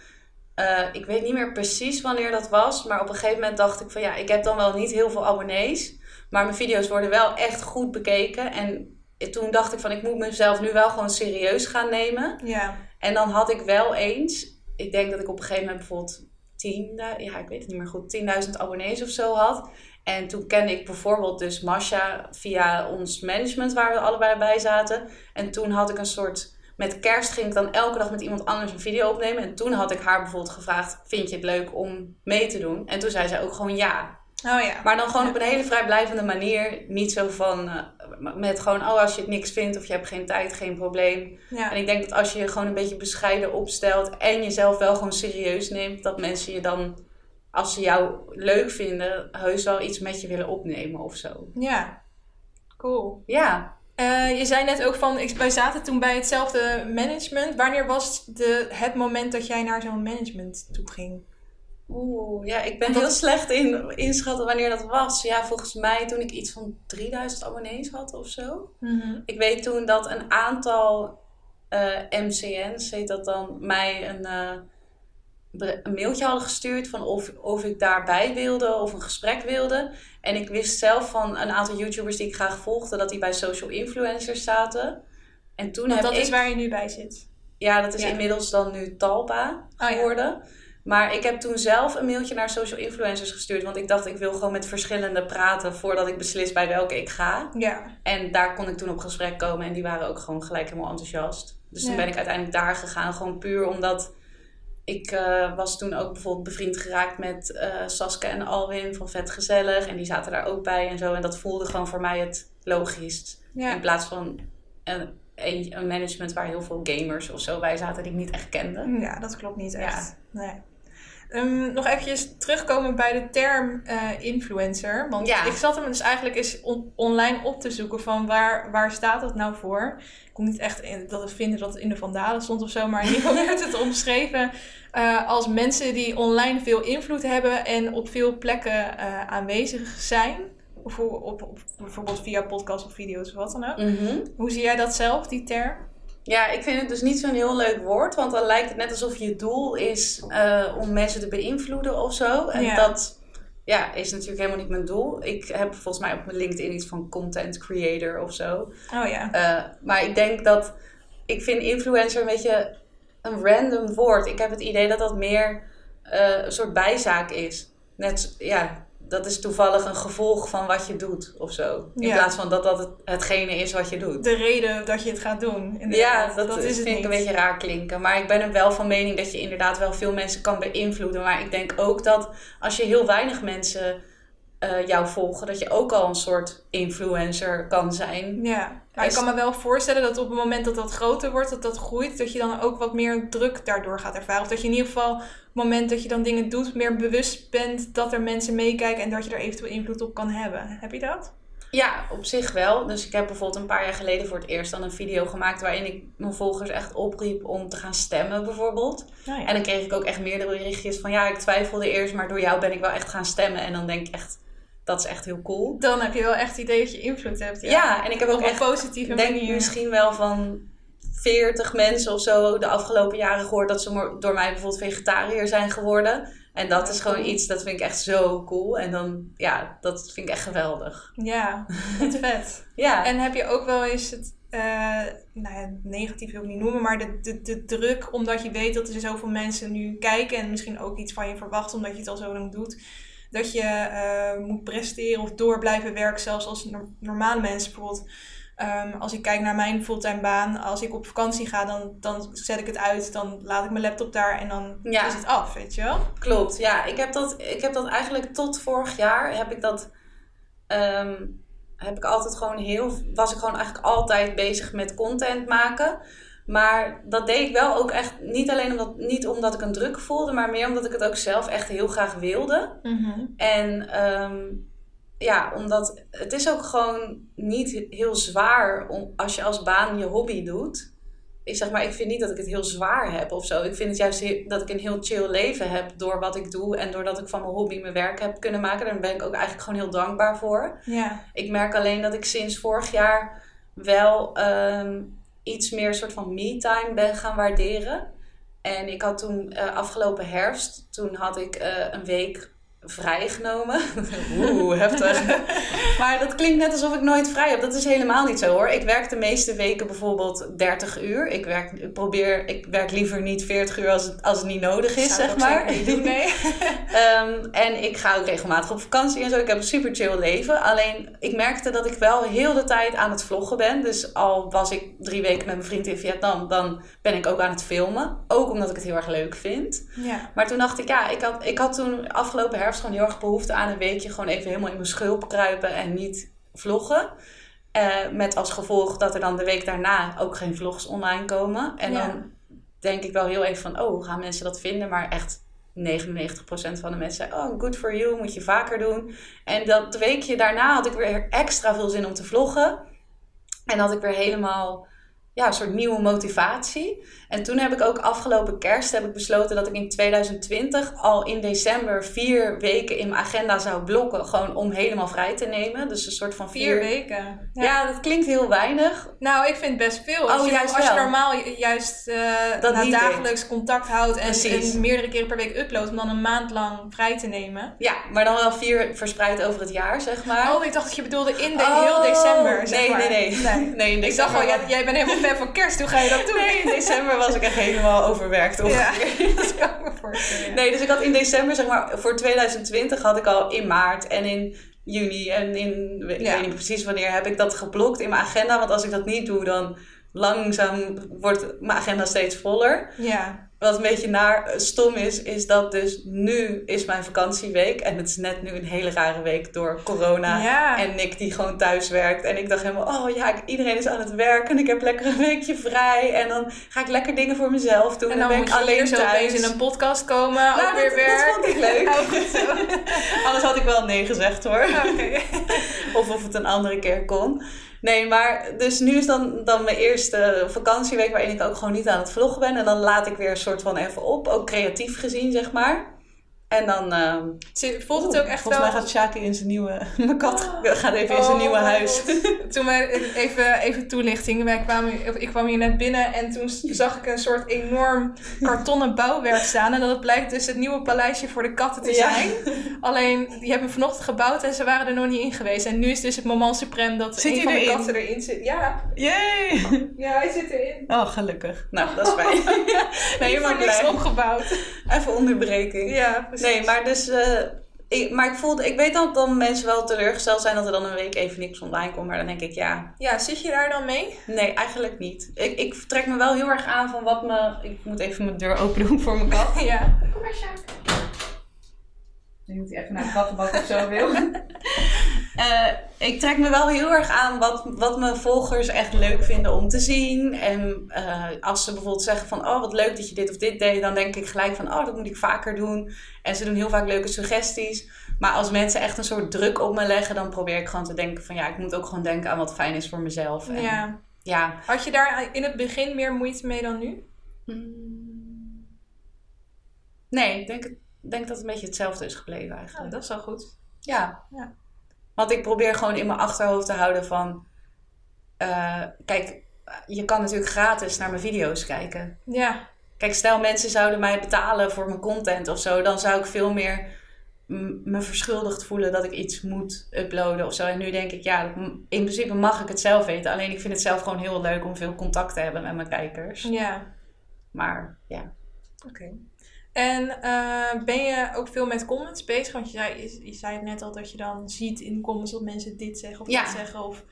uh, ik weet niet meer precies wanneer dat was. Maar op een gegeven moment dacht ik van ja, ik heb dan wel niet heel veel abonnees. Maar mijn video's worden wel echt goed bekeken. En toen dacht ik van ik moet mezelf nu wel gewoon serieus gaan nemen. Ja. En dan had ik wel eens, ik denk dat ik op een gegeven moment bijvoorbeeld 10, ja ik weet het niet meer goed, 10.000 abonnees of zo had. En toen kende ik bijvoorbeeld dus Masha via ons management waar we allebei bij zaten. En toen had ik een soort met kerst ging ik dan elke dag met iemand anders een video opnemen. En toen had ik haar bijvoorbeeld gevraagd: Vind je het leuk om mee te doen? En toen zei zij ook gewoon ja. Oh ja. Maar dan gewoon op een hele vrijblijvende manier. Niet zo van uh, met gewoon: Oh, als je het niks vindt of je hebt geen tijd, geen probleem. Ja. En ik denk dat als je je gewoon een beetje bescheiden opstelt en jezelf wel gewoon serieus neemt, dat mensen je dan, als ze jou leuk vinden, heus wel iets met je willen opnemen of zo. Ja, cool. Ja. Uh, je zei net ook van, wij zaten toen bij hetzelfde management. Wanneer was de, het moment dat jij naar zo'n management toe ging? Oeh, ja, ik ben heel slecht in inschatten wanneer dat was. Ja, volgens mij toen ik iets van 3000 abonnees had of zo. Mm Ik weet toen dat een aantal uh, eh, MCN's, heet dat dan, mij een... Uh, een mailtje hadden gestuurd van of, of ik daarbij wilde of een gesprek wilde. En ik wist zelf van een aantal YouTubers die ik graag volgde, dat die bij social influencers zaten. En toen Want heb dat ik... is waar je nu bij zit? Ja, dat is inmiddels dan nu Talpa oh geworden. Maar ik heb toen zelf een mailtje naar social influencers gestuurd. Want ik dacht, ik wil gewoon met verschillende praten voordat ik beslis bij welke ik ga. Ja. En daar kon ik toen op gesprek komen en die waren ook gewoon gelijk helemaal enthousiast. Dus toen ben ik uiteindelijk daar gegaan. Gewoon puur omdat ik uh, was toen ook bijvoorbeeld bevriend geraakt met uh, Saske en Alwin van Vet Gezellig. En die zaten daar ook bij en zo. En dat voelde gewoon voor mij het logisch. In plaats van een, een, management waar heel veel gamers of zo bij zaten die ik niet echt kende. Ja, dat klopt niet echt. Nee. Um, nog eventjes terugkomen bij de term uh, influencer. Want ik zat hem dus eigenlijk eens online op te zoeken van waar, waar staat dat nou voor. Ik kon niet echt in, dat vinden dat het in de Vandalen stond of zo. Maar in ieder geval werd het omschreven uh, als mensen die online veel invloed hebben en op veel plekken uh, aanwezig zijn. Of op, op, bijvoorbeeld via podcasts of video's of wat dan ook. Mm -hmm. Hoe zie jij dat zelf, die term? Ja, ik vind het dus niet zo'n heel leuk woord. Want dan lijkt het net alsof je doel is uh, om mensen te beïnvloeden of zo. En ja. dat ja, is natuurlijk helemaal niet mijn doel. Ik heb volgens mij op mijn LinkedIn iets van content creator of zo. Oh ja. Uh, maar ik denk dat... Ik vind influencer een beetje een random woord. Ik heb het idee dat dat meer uh, een soort bijzaak is. Net, ja, dat is toevallig een gevolg van wat je doet of zo. In plaats van dat dat het, hetgene is wat je doet. De reden dat je het gaat doen. Ja, dat, dat is vind ik een beetje raar klinken. Maar ik ben er wel van mening dat je inderdaad wel veel mensen kan beïnvloeden. Maar ik denk ook dat als je heel weinig mensen uh, jou volgen, dat je ook al een soort influencer kan zijn. Ja, maar ik kan me wel voorstellen dat op het moment dat dat groter wordt, dat dat groeit, dat je dan ook wat meer druk daardoor gaat ervaren. Of dat je in ieder geval op het moment dat je dan dingen doet, meer bewust bent dat er mensen meekijken en dat je er eventueel invloed op kan hebben. Heb je dat? Ja, op zich wel. Dus ik heb bijvoorbeeld een paar jaar geleden voor het eerst dan een video gemaakt waarin ik mijn volgers echt opriep om te gaan stemmen bijvoorbeeld. Ja. En dan kreeg ik ook echt meerdere berichtjes van ja, ik twijfelde eerst, maar door jou ben ik wel echt gaan stemmen. En dan denk ik echt, dat is echt heel cool. Dan heb je wel echt het idee dat je invloed hebt. Ja, ja en ik heb ook echt, een positieve denk manier. misschien wel van 40 mensen of zo de afgelopen jaren gehoord dat ze door mij bijvoorbeeld vegetariër zijn geworden. En dat is gewoon iets, dat vind ik echt zo cool. En dan, ja, dat vind ik echt geweldig. Ja, wat vet. ja. En heb je ook wel eens het, uh, nou ja, negatief wil ik niet noemen, maar de, de, de druk, omdat je weet dat er zoveel mensen nu kijken en misschien ook iets van je verwachten, omdat je het al zo lang doet dat je uh, moet presteren of door blijven werken, zelfs als normale mensen. Bijvoorbeeld, um, als ik kijk naar mijn fulltime baan, als ik op vakantie ga, dan, dan zet ik het uit, dan laat ik mijn laptop daar en dan ja. is het af, weet je wel? Klopt, ja. Ik heb dat, ik heb dat eigenlijk tot vorig jaar, heb ik dat... Um, heb ik altijd gewoon heel, was ik gewoon eigenlijk altijd bezig met content maken. Maar dat deed ik wel ook echt niet alleen omdat, niet omdat ik een druk voelde, maar meer omdat ik het ook zelf echt heel graag wilde. Mhm. En ehm, ja, omdat het is ook gewoon niet heel zwaar om, als je als baan je hobby doet. Ik zeg maar, ik vind niet dat ik het heel zwaar heb of zo. Ik vind het juist heel- dat ik een heel chill leven heb door wat ik doe en doordat ik van mijn hobby mijn werk heb kunnen maken. Daar ben ik ook eigenlijk gewoon heel dankbaar voor. Ja. Ik merk alleen dat ik sinds vorig jaar wel ehm, iets meer soort van me-time ben gaan waarderen. En ik had toen eh, afgelopen herfst, toen had ik eh, een week vrijgenomen. Oeh, heftig. maar dat klinkt net alsof ik nooit vrij heb. Dat is helemaal niet zo hoor. Ik werk de meeste weken bijvoorbeeld 30 uur. Ik werk, ik probeer, ik werk liever niet 40 uur als het, als het niet nodig is, zeg maar. doen, nee. Ehm, en ik ga ook regelmatig op vakantie en zo. Ik heb een super chill leven. Alleen ik merkte dat ik wel heel de tijd aan het vloggen ben. Dus al was ik drie weken met mijn vriend in Vietnam, dan ben ik ook aan het filmen. Ook omdat ik het heel erg leuk vind. Ja. Maar toen dacht ik, ja, ik had, ik had toen afgelopen herfst gewoon heel erg behoefte aan een weekje gewoon even helemaal in mijn schulp kruipen en niet vloggen. Eh, met als gevolg dat er dan de week daarna ook geen vlogs online komen. En Ja. dan denk ik wel heel even van, oh, hoe gaan mensen dat vinden? Maar echt 99% van de mensen zei, oh, good for you, moet je vaker doen. En dat weekje daarna had ik weer extra veel zin om te vloggen. En had ik weer helemaal ja, een soort nieuwe motivatie. En toen heb ik ook afgelopen kerst heb ik besloten dat ik in 2020 al in december vier weken in mijn agenda zou blokken. Gewoon om helemaal vrij te nemen. Dus een soort van Vier weken. Ja, dat klinkt heel weinig. Nou, ik vind best veel. Als, Oh, je, als je normaal ju- juist eh Dat niet dagelijks contact houdt en, meerdere keren per week uploadt, om dan een maand lang vrij te nemen. Ja, maar dan wel vier verspreid over het jaar, zeg maar. Oh, ik dacht dat je bedoelde in de, Oh, heel december. Zeg nee, maar. nee, nee, nee. in Ik dacht al, jij, jij bent helemaal van kerst, hoe ga je dat doen? Nee, in december was ik echt helemaal overwerkt. Ja, ongeveer. dat kan ik me voorstellen. Nee, dus ik had in december, zeg maar, voor 2020 had ik al in maart en in juni en in, ik Ja. weet niet precies wanneer, heb ik dat geblokt in mijn agenda. Want als ik dat niet doe, dan langzaam wordt mijn agenda steeds voller. Ja, Wat een beetje naar stom is, is dat dus nu is mijn vakantieweek. En het is net nu een hele rare week door corona. Ja. En Nick die gewoon thuis werkt. En ik dacht helemaal, oh ja, iedereen is aan het werk. En ik heb lekker een weekje vrij. En dan ga ik lekker dingen voor mezelf doen. en dan ben moet ik je alleen zo thuis. in een podcast komen, Nou, ook weer dat, werk. dat vond ik leuk. Oh. Anders had ik wel nee gezegd hoor. Of of het een andere keer kon. Nee, maar dus nu is dan, dan mijn eerste vakantieweek waarin ik ook gewoon niet aan het vloggen ben. En dan laat ik weer een soort van even op, ook creatief gezien, zeg maar. En dan... Ze- Voelt het ook echt Volgens wel... mij gaat Shaki in zijn nieuwe... Mijn kat gaat even in zijn Oh, nieuwe huis. Toen wij, even, even toelichting. Wij kwamen, ik kwam hier net binnen en toen zag ik een soort enorm kartonnen bouwwerk staan. En dat blijkt dus het nieuwe paleisje voor de katten te Ja. zijn. Alleen, die hebben vanochtend gebouwd en ze waren er nog niet in geweest. En nu is dus het moment suprême dat Zit een van de erin? katten erin zit. Ja, Yay! ja, hij zit erin. Oh, gelukkig. Nou, dat is fijn. nee, helemaal voor niks opgebouwd. Even onderbreking. Ja, precies. Nee, maar dus... eh, ik, maar ik voelde... Ik weet dat dan mensen wel teleurgesteld zijn dat er dan een week even niks online komt. Maar dan denk ik, ja... Ja, zit je daar dan mee? Nee, eigenlijk niet. Ik, ik trek me wel heel erg aan van wat me... Ik moet even mijn deur open doen voor mijn kat. Ja. Kom maar, Sjaak. Ik denk dat hij even naar de kattenbak of zo wil. Eh, ik trek me wel heel erg aan wat, wat mijn volgers echt leuk vinden om te zien. En eh, als ze bijvoorbeeld zeggen van... Oh, wat leuk dat je dit of dit deed. Dan denk ik gelijk van... Oh, dat moet ik vaker doen. En ze doen heel vaak leuke suggesties. Maar als mensen echt een soort druk op me leggen... Dan probeer ik gewoon te denken van... Ja, ik moet ook gewoon denken aan wat fijn is voor mezelf. En, ja. ja. Had je daar in het begin meer moeite mee dan nu? Nee, ik denk, het- denk dat het een beetje hetzelfde is gebleven eigenlijk. dat is wel goed. Ja. Ja. Want ik probeer gewoon in mijn achterhoofd te houden van... eh, kijk, je kan natuurlijk gratis naar mijn video's kijken. Ja. Kijk, stel mensen zouden mij betalen voor mijn content of zo... dan zou ik veel meer me verschuldigd voelen dat ik iets moet uploaden of zo. En nu denk ik, ja, in principe mag ik het zelf weten. Alleen ik vind het zelf gewoon heel leuk om veel contact te hebben met mijn kijkers. Ja. Maar ja. Oké. En eh, ben je ook veel met comments bezig? Want je zei, je, je zei het net al dat je dan ziet in de comments dat mensen dit zeggen of Ja. dat zeggen. Of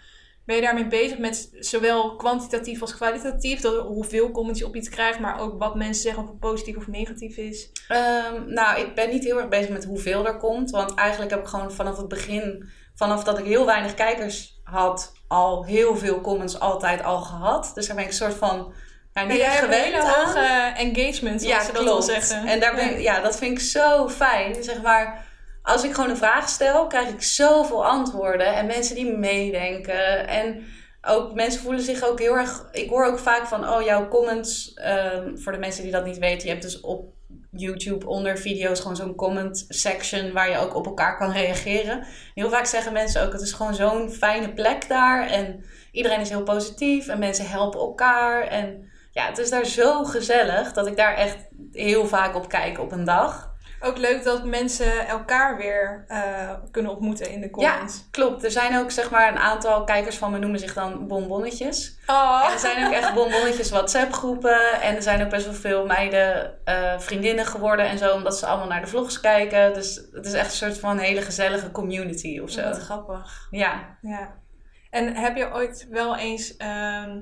ben je daarmee bezig met zowel kwantitatief als kwalitatief? Dat, hoeveel comments je op iets krijgt, maar ook wat mensen zeggen of het positief of negatief is. Ehm, nou, ik ben niet heel erg bezig met hoeveel er komt. Want eigenlijk heb ik gewoon vanaf het begin, vanaf dat ik heel weinig kijkers had, al heel veel comments altijd al gehad. Dus daar ben ik een soort van echt hebt een hele hoge engagement, zoals Ja, ze dat klopt. zeggen. En daar ben ik, ja, dat vind ik zo fijn. Zeg maar, als ik gewoon een vraag stel, krijg ik zoveel antwoorden. En mensen die meedenken. En ook mensen voelen zich ook heel erg. Ik hoor ook vaak van, oh, jouw comments. ehm, voor de mensen die dat niet weten, je hebt dus op YouTube onder video's gewoon zo'n comment section waar je ook op elkaar kan reageren. Heel vaak zeggen mensen ook, het is gewoon zo'n fijne plek daar. En iedereen is heel positief en mensen helpen elkaar. En ja, het is daar zo gezellig dat ik daar echt heel vaak op kijk op een dag. Ook leuk dat mensen elkaar weer eh, kunnen ontmoeten in de comments. Klopt, er zijn ook zeg maar een aantal kijkers van me noemen zich dan bonbonnetjes. Oh. En er zijn ook echt bonbonnetjes WhatsApp groepen. En er zijn ook best wel veel meiden eh, vriendinnen geworden en zo, omdat ze allemaal naar de vlogs kijken. Dus het is echt een soort van hele gezellige community of zo. Wat grappig. Ja. Ja. En heb je ooit wel eens ehm,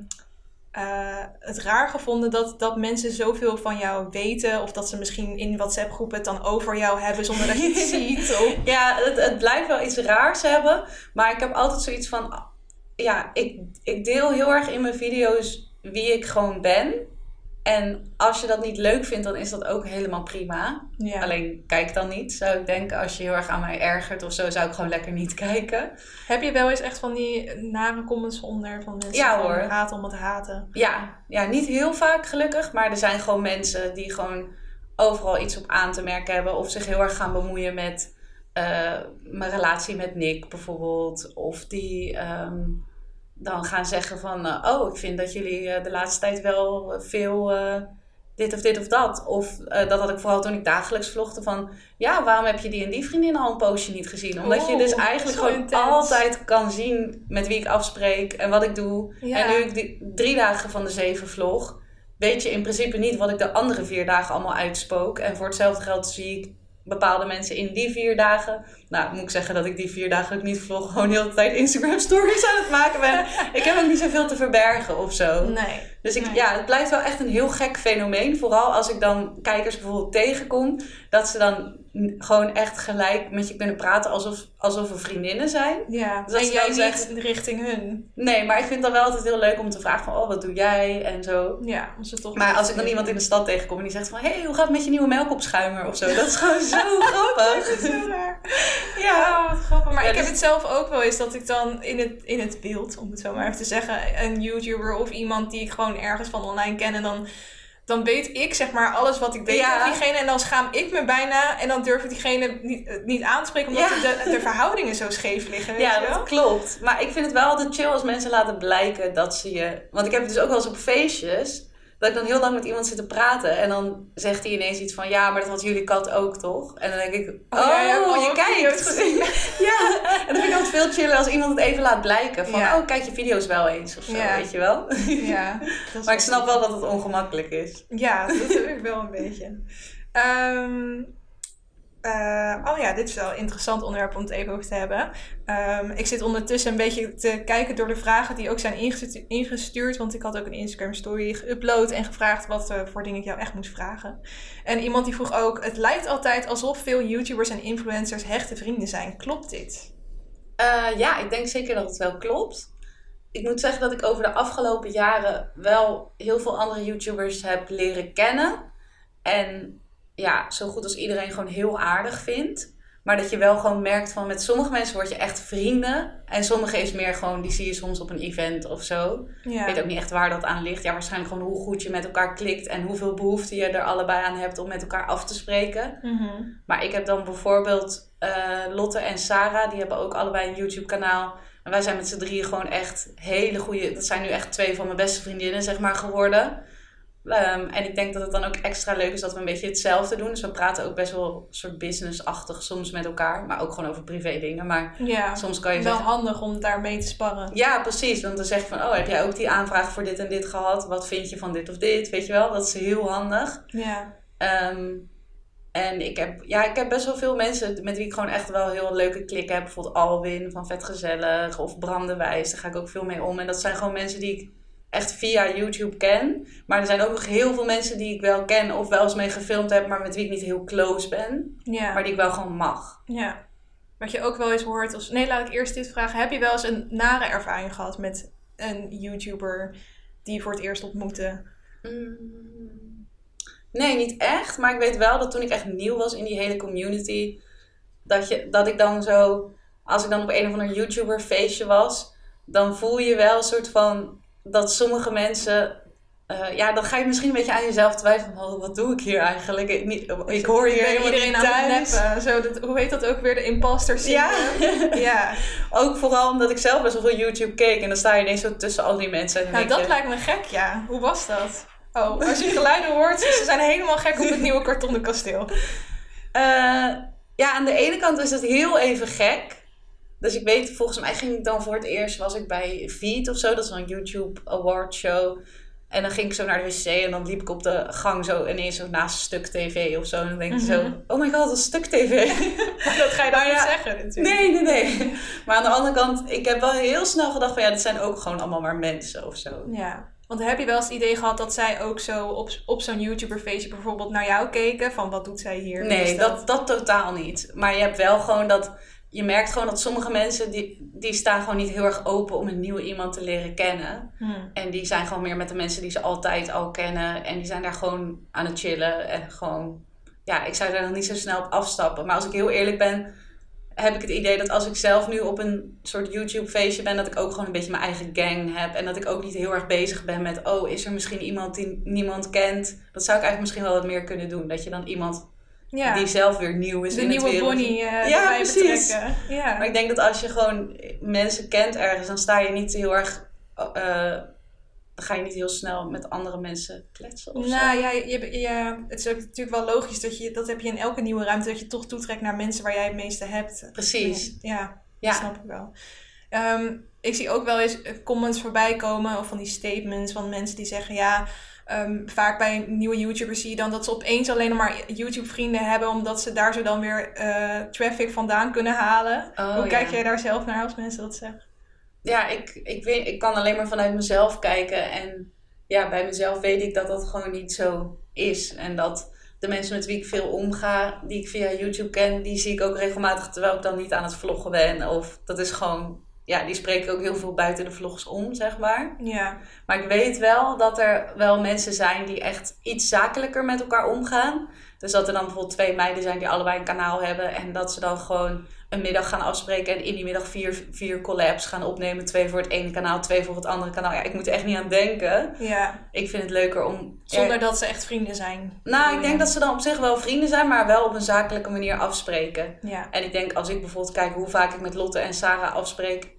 eh, het raar gevonden dat, dat mensen zoveel van jou weten? Of dat ze misschien in WhatsApp-groepen het dan over jou hebben zonder dat je het ziet? Of... Ja, het, het blijft wel iets raars hebben. Maar ik heb altijd zoiets van... Ja, ik, ik deel heel erg in mijn video's wie ik gewoon ben. En als je dat niet leuk vindt, dan is dat ook helemaal prima. Ja. Alleen kijk dan niet, zou ik denken. Als je heel erg aan mij ergert of zo, zou ik gewoon lekker niet kijken. Heb je wel eens echt van die nare comments onder van mensen Ja, hoor. haat om het haten? Ja, ja, niet heel vaak gelukkig. Maar er zijn gewoon mensen die gewoon overal iets op aan te merken hebben. Of zich heel erg gaan bemoeien met eh, mijn relatie met Nick bijvoorbeeld. Of die ehm, dan gaan zeggen van... eh, oh, ik vind dat jullie eh, de laatste tijd wel veel eh, dit of dit of dat. Of dat had ik vooral toen ik dagelijks vlogde van... Ja, waarom heb je die en die vriendin al een poosje niet gezien? Omdat je dus eigenlijk gewoon intens. altijd kan zien met wie ik afspreek en wat ik doe. Ja. En nu ik die drie dagen van de zeven vlog, weet je in principe niet wat ik de andere vier dagen allemaal uitspook. En voor hetzelfde geld zie ik bepaalde mensen in die vier dagen. Nou, moet ik zeggen dat ik die vier dagen ook niet vlog, gewoon heel de tijd Instagram stories aan het maken ben. ik heb ook niet zoveel te verbergen of zo. Nee. Dus ik, Nee. ja, het blijft wel echt een heel gek fenomeen. Vooral als ik dan kijkers bijvoorbeeld tegenkom. Dat ze dan gewoon echt gelijk met je kunnen praten alsof, alsof we vriendinnen zijn. Ja, Dus dat en jij niet richting hun. Nee, maar ik vind het dan wel altijd heel leuk om te vragen van... Oh, wat doe jij? En zo. Ja, toch... Maar als ik dan iemand in de stad tegenkom en die zegt van... Hé, hey, hoe gaat het met je nieuwe melkopschuimer? Of zo. Dat is gewoon zo grappig. Dat is zo raar. Ja. Oh, wat grappig. Maar Ja, ik heb dus- het zelf ook wel eens dat ik dan in het, in het beeld, om het zo maar even te zeggen, een YouTuber of iemand die ik gewoon ergens van online ken en dan, dan weet ik zeg maar alles wat ik weet Ja. over diegene en dan schaam ik me bijna en dan durf ik diegene niet, eh, niet aan te spreken omdat Ja. de, de verhoudingen zo scheef liggen. Weet Ja, je wel? dat klopt. Maar ik vind het wel altijd chill als mensen laten blijken dat ze je... Want ik heb het dus ook wel eens op feestjes... Dat ik dan heel lang met iemand zit te praten. En dan zegt hij ineens iets van... Ja, maar dat had jullie kat ook, toch? En dan denk ik... Oh, ja, je hebt je kijkt. gezien. ja. En dan vind ik altijd veel chiller als iemand het even laat blijken. Van, Ja. oh, kijk je video's wel eens of zo, Ja. weet je wel? Ja, maar ik snap wel dat het ongemakkelijk is. Ja, dat heb ik wel een beetje. Ehm, eh, oh ja, dit is wel een interessant onderwerp om het even over te hebben. Ehm, ik zit ondertussen een beetje te kijken door de vragen die ook zijn ingestu- ingestuurd. Want ik had ook een Instagram story geüpload en gevraagd wat eh, voor dingen ik jou echt moest vragen. En iemand die vroeg ook, het lijkt altijd alsof veel YouTubers en influencers hechte vrienden zijn. Klopt dit? Eh, ja, ik denk zeker dat het wel klopt. Ik moet zeggen dat ik over de afgelopen jaren wel heel veel andere YouTubers heb leren kennen. En ja, zo goed als iedereen gewoon heel aardig vindt. Maar dat je wel gewoon merkt van met sommige mensen word je echt vrienden. En sommige is meer gewoon, die zie je soms op een event of zo. Ja. Ik weet ook niet echt waar dat aan ligt. Ja, waarschijnlijk gewoon hoe goed je met elkaar klikt. En hoeveel behoefte je er allebei aan hebt om met elkaar af te spreken. Mhm. Maar ik heb dan bijvoorbeeld eh, Lotte en Sarah, die hebben ook allebei een YouTube-kanaal. En wij zijn met z'n drieën gewoon echt hele goede. Dat zijn nu echt twee van mijn beste vriendinnen, zeg maar, geworden. Ehm, en ik denk dat het dan ook extra leuk is dat we een beetje hetzelfde doen. Dus we praten ook best wel soort business-achtig soms met elkaar. Maar ook gewoon over privé dingen. Maar Ja, soms kan je wel zeggen. handig om daarmee te sparren. Ja, precies. Want dan zeg je van, oh, heb jij ook die aanvraag voor dit en dit gehad? Wat vind je van dit of dit? Weet je wel, dat is heel handig. Ja. Ehm, en ik heb, ja, ik heb best wel veel mensen met wie ik gewoon echt wel heel leuke klikken heb. Bijvoorbeeld Alwin van Vet Gezellig of Bram de Wijs. Daar ga ik ook veel mee om. En dat zijn gewoon mensen die ik echt via YouTube ken. Maar er zijn ook nog heel veel mensen die ik wel ken of wel eens mee gefilmd heb, maar met wie ik niet heel close ben. Ja. Maar die ik wel gewoon mag. Ja. Wat je ook wel eens hoort als... Nee, laat ik eerst dit vragen. Heb je wel eens een nare ervaring gehad met een YouTuber die je voor het eerst ontmoette? Mm. Nee, niet echt. Maar ik weet wel dat toen ik echt nieuw was in die hele community, dat, je, dat ik dan zo, als ik dan op een of ander YouTuber feestje was, dan voel je wel een soort van dat sommige mensen. eh, ja, dan ga je misschien een beetje aan jezelf twijfelen. van, Wat doe ik hier eigenlijk? Ik, niet, ik hoor hier helemaal iedereen niet aan het thuis. Zo, dat, hoe heet dat ook weer? De imposter Ja. syndrome? ja. Ook vooral omdat ik zelf best wel veel YouTube keek. En dan sta je ineens zo tussen al die mensen. En Nou, dat je, lijkt me gek, ja. Hoe was dat? Oh, als je geluiden hoort, ze zijn helemaal gek op het nieuwe kartonnen kasteel. Eh, ja, aan de ene kant is het heel even gek. Dus ik weet, volgens mij ging ik dan voor het eerst, was ik bij Feed of zo. Dat is een YouTube award show. En dan ging ik zo naar de wc en dan liep ik op de gang zo ineens zo naast Stuk TV of zo. En dan denk je Mhm. zo, oh my god, dat is Stuk TV. Dat ga je dan niet ja, zeggen natuurlijk. nee, nee, nee. Maar aan de andere kant, ik heb wel heel snel gedacht van ja, dit zijn ook gewoon allemaal maar mensen of zo. Ja. Want heb je wel eens het idee gehad dat zij ook zo op, op zo'n YouTuber feestje bijvoorbeeld naar jou keken? Van wat doet zij hier? Nee, dat, dat totaal niet. Maar je hebt wel gewoon dat. Je merkt gewoon dat sommige mensen die, die staan gewoon niet heel erg open om een nieuwe iemand te leren kennen. Hmm. En die zijn gewoon meer met de mensen die ze altijd al kennen. En die zijn daar gewoon aan het chillen. En gewoon, ja, ik zou daar nog niet zo snel op afstappen. Maar als ik heel eerlijk ben, heb ik het idee dat als ik zelf nu op een soort YouTube-feestje ben, dat ik ook gewoon een beetje mijn eigen gang heb. En dat ik ook niet heel erg bezig ben met, oh, is er misschien iemand die niemand kent? Dat zou ik eigenlijk misschien wel wat meer kunnen doen. Dat je dan iemand Ja, die zelf weer nieuw is de in nieuwe het wereldje. Bonnie eh Ja, precies. betrekken. Ja. Maar ik denk dat als je gewoon mensen kent ergens, dan sta je niet heel erg. eh, dan ga je niet heel snel met andere mensen kletsen of Nou zo. ja, je, je- het is ook natuurlijk wel logisch dat je, dat heb je in elke nieuwe ruimte, dat je toch toetrekt naar mensen waar jij het meeste hebt. Precies. Ja, Ja. dat snap ik wel. Ehm, ik zie ook wel eens comments voorbij komen of van die statements van mensen die zeggen ja. Ehm, vaak bij nieuwe YouTubers zie je dan dat ze opeens alleen nog maar YouTube-vrienden hebben, omdat ze daar zo dan weer eh, traffic vandaan kunnen halen. Oh, Hoe ja. kijk jij daar zelf naar als mensen dat zeggen? Ja, ik, ik, weet, ik kan alleen maar vanuit mezelf kijken. En ja, bij mezelf weet ik dat dat gewoon niet zo is. En dat de mensen met wie ik veel omga, die ik via YouTube ken, die zie ik ook regelmatig terwijl ik dan niet aan het vloggen ben. Of dat is gewoon, ja, die spreken ook heel veel buiten de vlogs om, zeg maar. Ja, Maar ik weet wel dat er wel mensen zijn die echt iets zakelijker met elkaar omgaan. Dus dat er dan bijvoorbeeld twee meiden zijn die allebei een kanaal hebben. En dat ze dan gewoon een middag gaan afspreken. En in die middag vier, vier collabs gaan opnemen. Twee voor het ene kanaal, twee voor het andere kanaal. Ja, ik moet er echt niet aan denken. ja. Ik vind het leuker om... zonder dat ze echt vrienden zijn. nou, ik denk dat ze dan op zich wel vrienden zijn. Maar wel op een zakelijke manier afspreken. Ja, En ik denk als ik bijvoorbeeld kijk hoe vaak ik met Lotte en Sarah afspreek.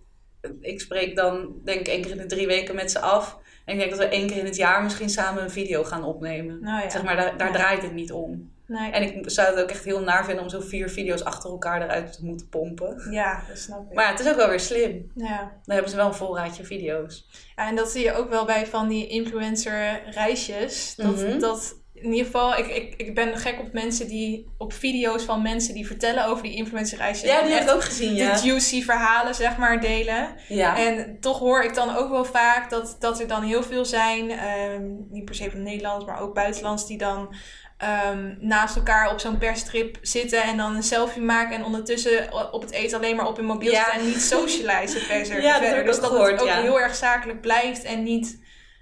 Ik spreek dan denk ik één keer in de drie weken met ze af. En ik denk dat we één keer in het jaar misschien samen een video gaan opnemen. nou ja. Zeg maar, daar, daar Ja. draait het niet om. Nee. En ik zou het ook echt heel naar vinden om zo vier video's achter elkaar eruit te moeten pompen. Ja, dat snap ik. Maar het is ook wel weer slim. ja. Dan hebben ze wel een voorraadje video's. ja, en dat zie je ook wel bij van die influencer reisjes. Dat, Mhm. dat in ieder geval, ik, ik, ik ben gek op mensen die, op video's van mensen die vertellen over die influencer reisjes. Ja, die heb ik ook gezien, ja. De juicy verhalen, zeg maar, delen. Ja. En toch hoor ik dan ook wel vaak dat, dat er dan heel veel zijn, ehm, niet per se van Nederlands, maar ook buitenlands, die dan ehm, naast elkaar op zo'n perstrip zitten en dan een selfie maken en ondertussen op het eten alleen maar op hun mobiel Ja. zitten en niet socializen verder. Ja, dat verder. dus dat gehoord, het ook ja. heel erg zakelijk blijft en niet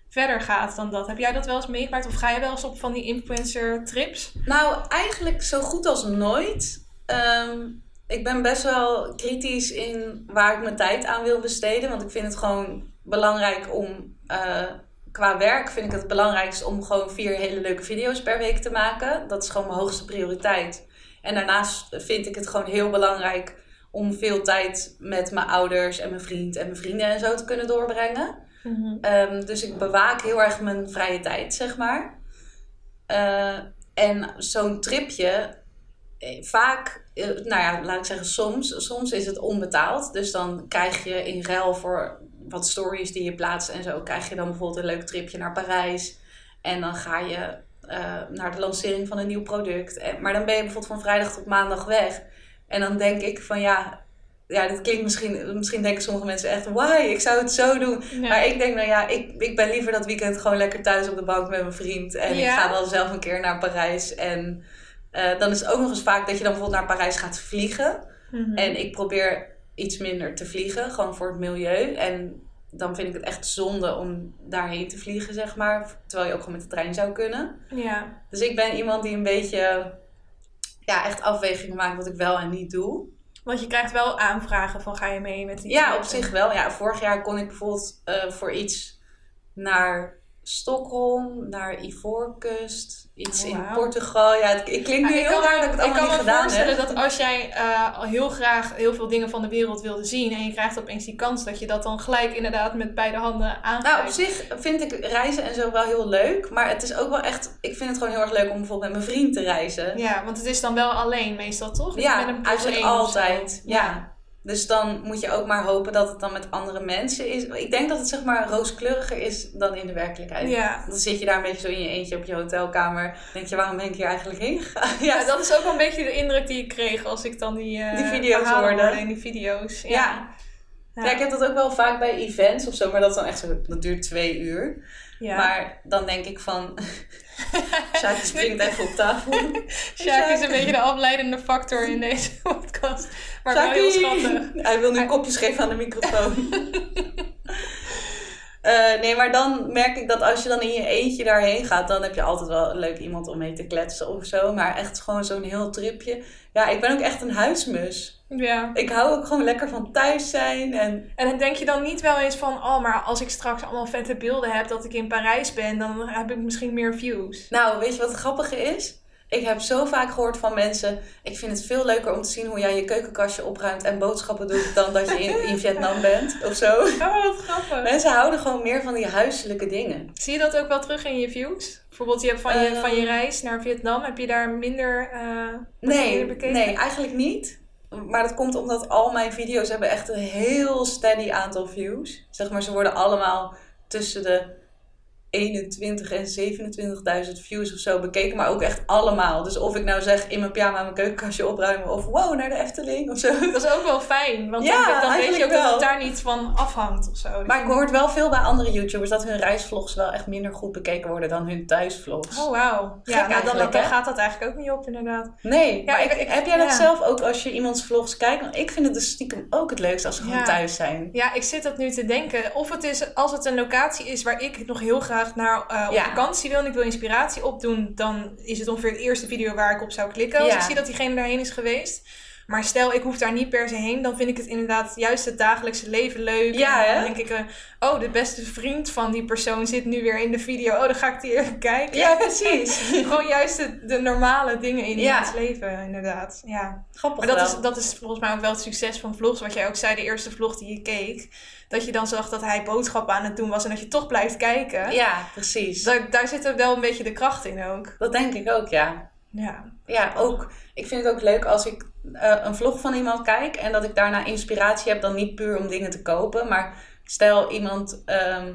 verder gaat dan dat. Heb jij dat wel eens meegemaakt of ga je wel eens op van die influencer trips? Nou, eigenlijk zo goed als nooit. Ehm, ik ben best wel kritisch in waar ik mijn tijd aan wil besteden. Want ik vind het gewoon belangrijk om. eh, qua werk vind ik het belangrijkst om gewoon vier hele leuke video's per week te maken. Dat is gewoon mijn hoogste prioriteit. En daarnaast vind ik het gewoon heel belangrijk om veel tijd met mijn ouders en mijn vriend en mijn vrienden en zo te kunnen doorbrengen. Ehm, dus ik bewaak heel erg mijn vrije tijd, zeg maar. Eh, en zo'n tripje, eh, vaak, eh, nou ja, laat ik zeggen soms, soms is het onbetaald. Dus dan krijg je in ruil voor wat stories die je plaatst en zo, krijg je dan bijvoorbeeld een leuk tripje naar Parijs. En dan ga je eh, naar de lancering van een nieuw product. En, maar dan ben je bijvoorbeeld van vrijdag tot maandag weg. En dan denk ik van ja, ja, dit klinkt misschien, misschien denken sommige mensen echt, why, ik zou het zo doen. Ja. Maar ik denk, nou ja, ik, ik ben liever dat weekend gewoon lekker thuis op de bank met mijn vriend. En ik ga dan zelf een keer naar Parijs. En eh, dan is het ook nog eens vaak dat je dan bijvoorbeeld naar Parijs gaat vliegen. Mhm. En ik probeer iets minder te vliegen, gewoon voor het milieu. En dan vind ik het echt zonde om daarheen te vliegen, zeg maar. Terwijl je ook gewoon met de trein zou kunnen. Ja. Dus ik ben iemand die een beetje ja, echt afwegingen maakt wat ik wel en niet doe. Want je krijgt wel aanvragen van ga je mee met die Ja, op zich wel. Ja, vorig jaar kon ik bijvoorbeeld eh, voor iets naar Stockholm, naar Ivoorkust, iets Oh, in. Portugal. Ja, het, nu Ah, ik heel kan, raar dat ik het ik allemaal kan niet me gedaan voorstellen heb. dat als jij eh, al heel graag heel veel dingen van de wereld wilde zien en je krijgt opeens die kans dat je dat dan gelijk inderdaad met beide handen aangrijpt. Nou, op zich vind ik reizen en zo wel heel leuk. Maar het is ook wel echt... Ik vind het gewoon heel erg leuk om bijvoorbeeld met mijn vriend te reizen. Ja, want het is dan wel alleen meestal, toch? Ja, eigenlijk altijd. Ja. Dus dan moet je ook maar hopen dat het dan met andere mensen is. Ik denk dat het zeg maar rooskleuriger is dan in de werkelijkheid. Ja. Dan zit je daar een beetje zo in je eentje op je hotelkamer. denk je, waarom ben ik hier eigenlijk heen gegaan? Ja, dat is ook wel een beetje de indruk die ik kreeg als ik dan die, eh Die video's hoorde. in die video's. Ja. Ja. Ja. ik heb dat ook wel vaak bij events of zo, maar dat is dan echt zo, dat duurt twee uur. Ja. Maar dan denk ik van, Sjaak springt even op tafel. Sjaak is een beetje de afleidende factor in deze podcast. Maar wel heel schattig. Hij wil nu kopjes geven aan de microfoon. Eh, nee, maar dan merk ik dat als je dan in je eentje daarheen gaat, dan heb je altijd wel leuk iemand om mee te kletsen of zo. Maar echt gewoon zo'n heel tripje. Ja, ik ben ook echt een huismus. Ja. Ik hou ook gewoon lekker van thuis zijn. En En dan denk je dan niet wel eens van, oh, maar als ik straks allemaal vette beelden heb dat ik in Parijs ben, dan heb ik misschien meer views. nou, weet je wat het grappige is? Ik heb zo vaak gehoord van mensen. Ik vind het veel leuker om te zien hoe jij je keukenkastje opruimt en boodschappen doet. dan dat je in, in Vietnam bent of zo. Oh, wat grappig. Mensen houden gewoon meer van die huiselijke dingen. Zie je dat ook wel terug in je views? Bijvoorbeeld, je hebt van je, Ehm. van je reis naar Vietnam, heb je daar minder, eh wordt Nee, minder bekeken? nee, eigenlijk niet. Maar dat komt omdat al mijn video's hebben echt een heel steady aantal views. Zeg maar, ze worden allemaal tussen de 21 en 27.000 views of zo bekeken. Maar ook echt allemaal. Dus of ik nou zeg in mijn pyjama mijn keukenkastje opruimen. Of wow, naar de Efteling of zo. Dat is ook wel fijn, want Ja, dan, dan weet je ook dat wel. het daar niet van afhangt of zo. Maar ik hoor wel veel bij andere YouTubers dat hun reisvlogs wel echt minder goed bekeken worden dan hun thuisvlogs. Oh, wauw. Ja, nou, dan, dan gaat dat eigenlijk ook niet op, inderdaad. Nee, Ja, maar ik- heb jij dat zelf ook als je iemands vlogs kijkt? Want ik vind het dus stiekem ook het leukst als ze gewoon thuis zijn. Ja, ik zit dat nu te denken. Of het is, als het een locatie is waar ik nog heel graag naar eh, op Ja. vakantie wil en ik wil inspiratie opdoen, dan is het ongeveer het eerste video waar ik op zou klikken als Ja. ik zie dat diegene daarheen is geweest. Maar stel, ik hoef daar niet per se heen, dan vind ik het inderdaad juist het dagelijkse leven leuk. Ja, en dan hè? denk ik, eh, oh, de beste vriend van die persoon zit nu weer in de video. Oh, dan ga ik die even kijken. Ja, precies. Gewoon juist de, de normale dingen in Ja. het leven, inderdaad. Ja. Grappig Maar dat wel. is, dat is volgens mij ook wel het succes van vlogs. Wat jij ook zei, de eerste vlog die je keek. Dat je dan zag dat hij boodschappen aan het doen was en dat je toch blijft kijken. Ja, precies. Daar, daar zit er wel een beetje de kracht in ook. Dat denk ik ook, ja. Ja. Ja, ook. Ik vind het ook leuk als ik eh, een vlog van iemand kijk en dat ik daarna inspiratie heb, dan niet puur om dingen te kopen. Maar stel iemand ehm,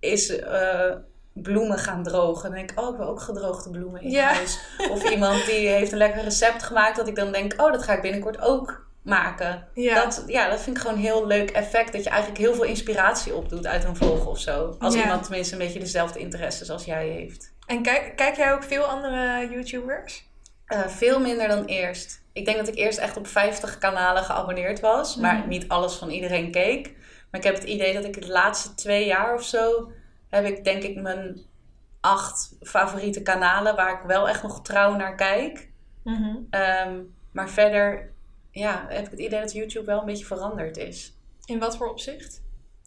is eh, bloemen gaan drogen. Dan denk ik, oh, ik wil ook gedroogde bloemen in Ja. huis. Of iemand die heeft een lekker recept gemaakt, dat ik dan denk, oh, dat ga ik binnenkort ook maken. Ja. Dat, ja, dat vind ik gewoon een heel leuk effect. Dat je eigenlijk heel veel inspiratie opdoet uit een vlog of zo. Als Ja. iemand tenminste een beetje dezelfde interesses als jij heeft. En kijk, kijk jij ook veel andere YouTubers? Eh, veel minder dan eerst. Ik denk dat ik eerst echt op 50 kanalen geabonneerd was. Maar Mhm. niet alles van iedereen keek. Maar ik heb het idee dat ik de laatste twee jaar of zo... heb ik denk ik mijn acht favoriete kanalen... waar ik wel echt nog trouw naar kijk. Mhm. Ehm, maar verder ja, heb ik het idee dat YouTube wel een beetje veranderd is. In wat voor opzicht?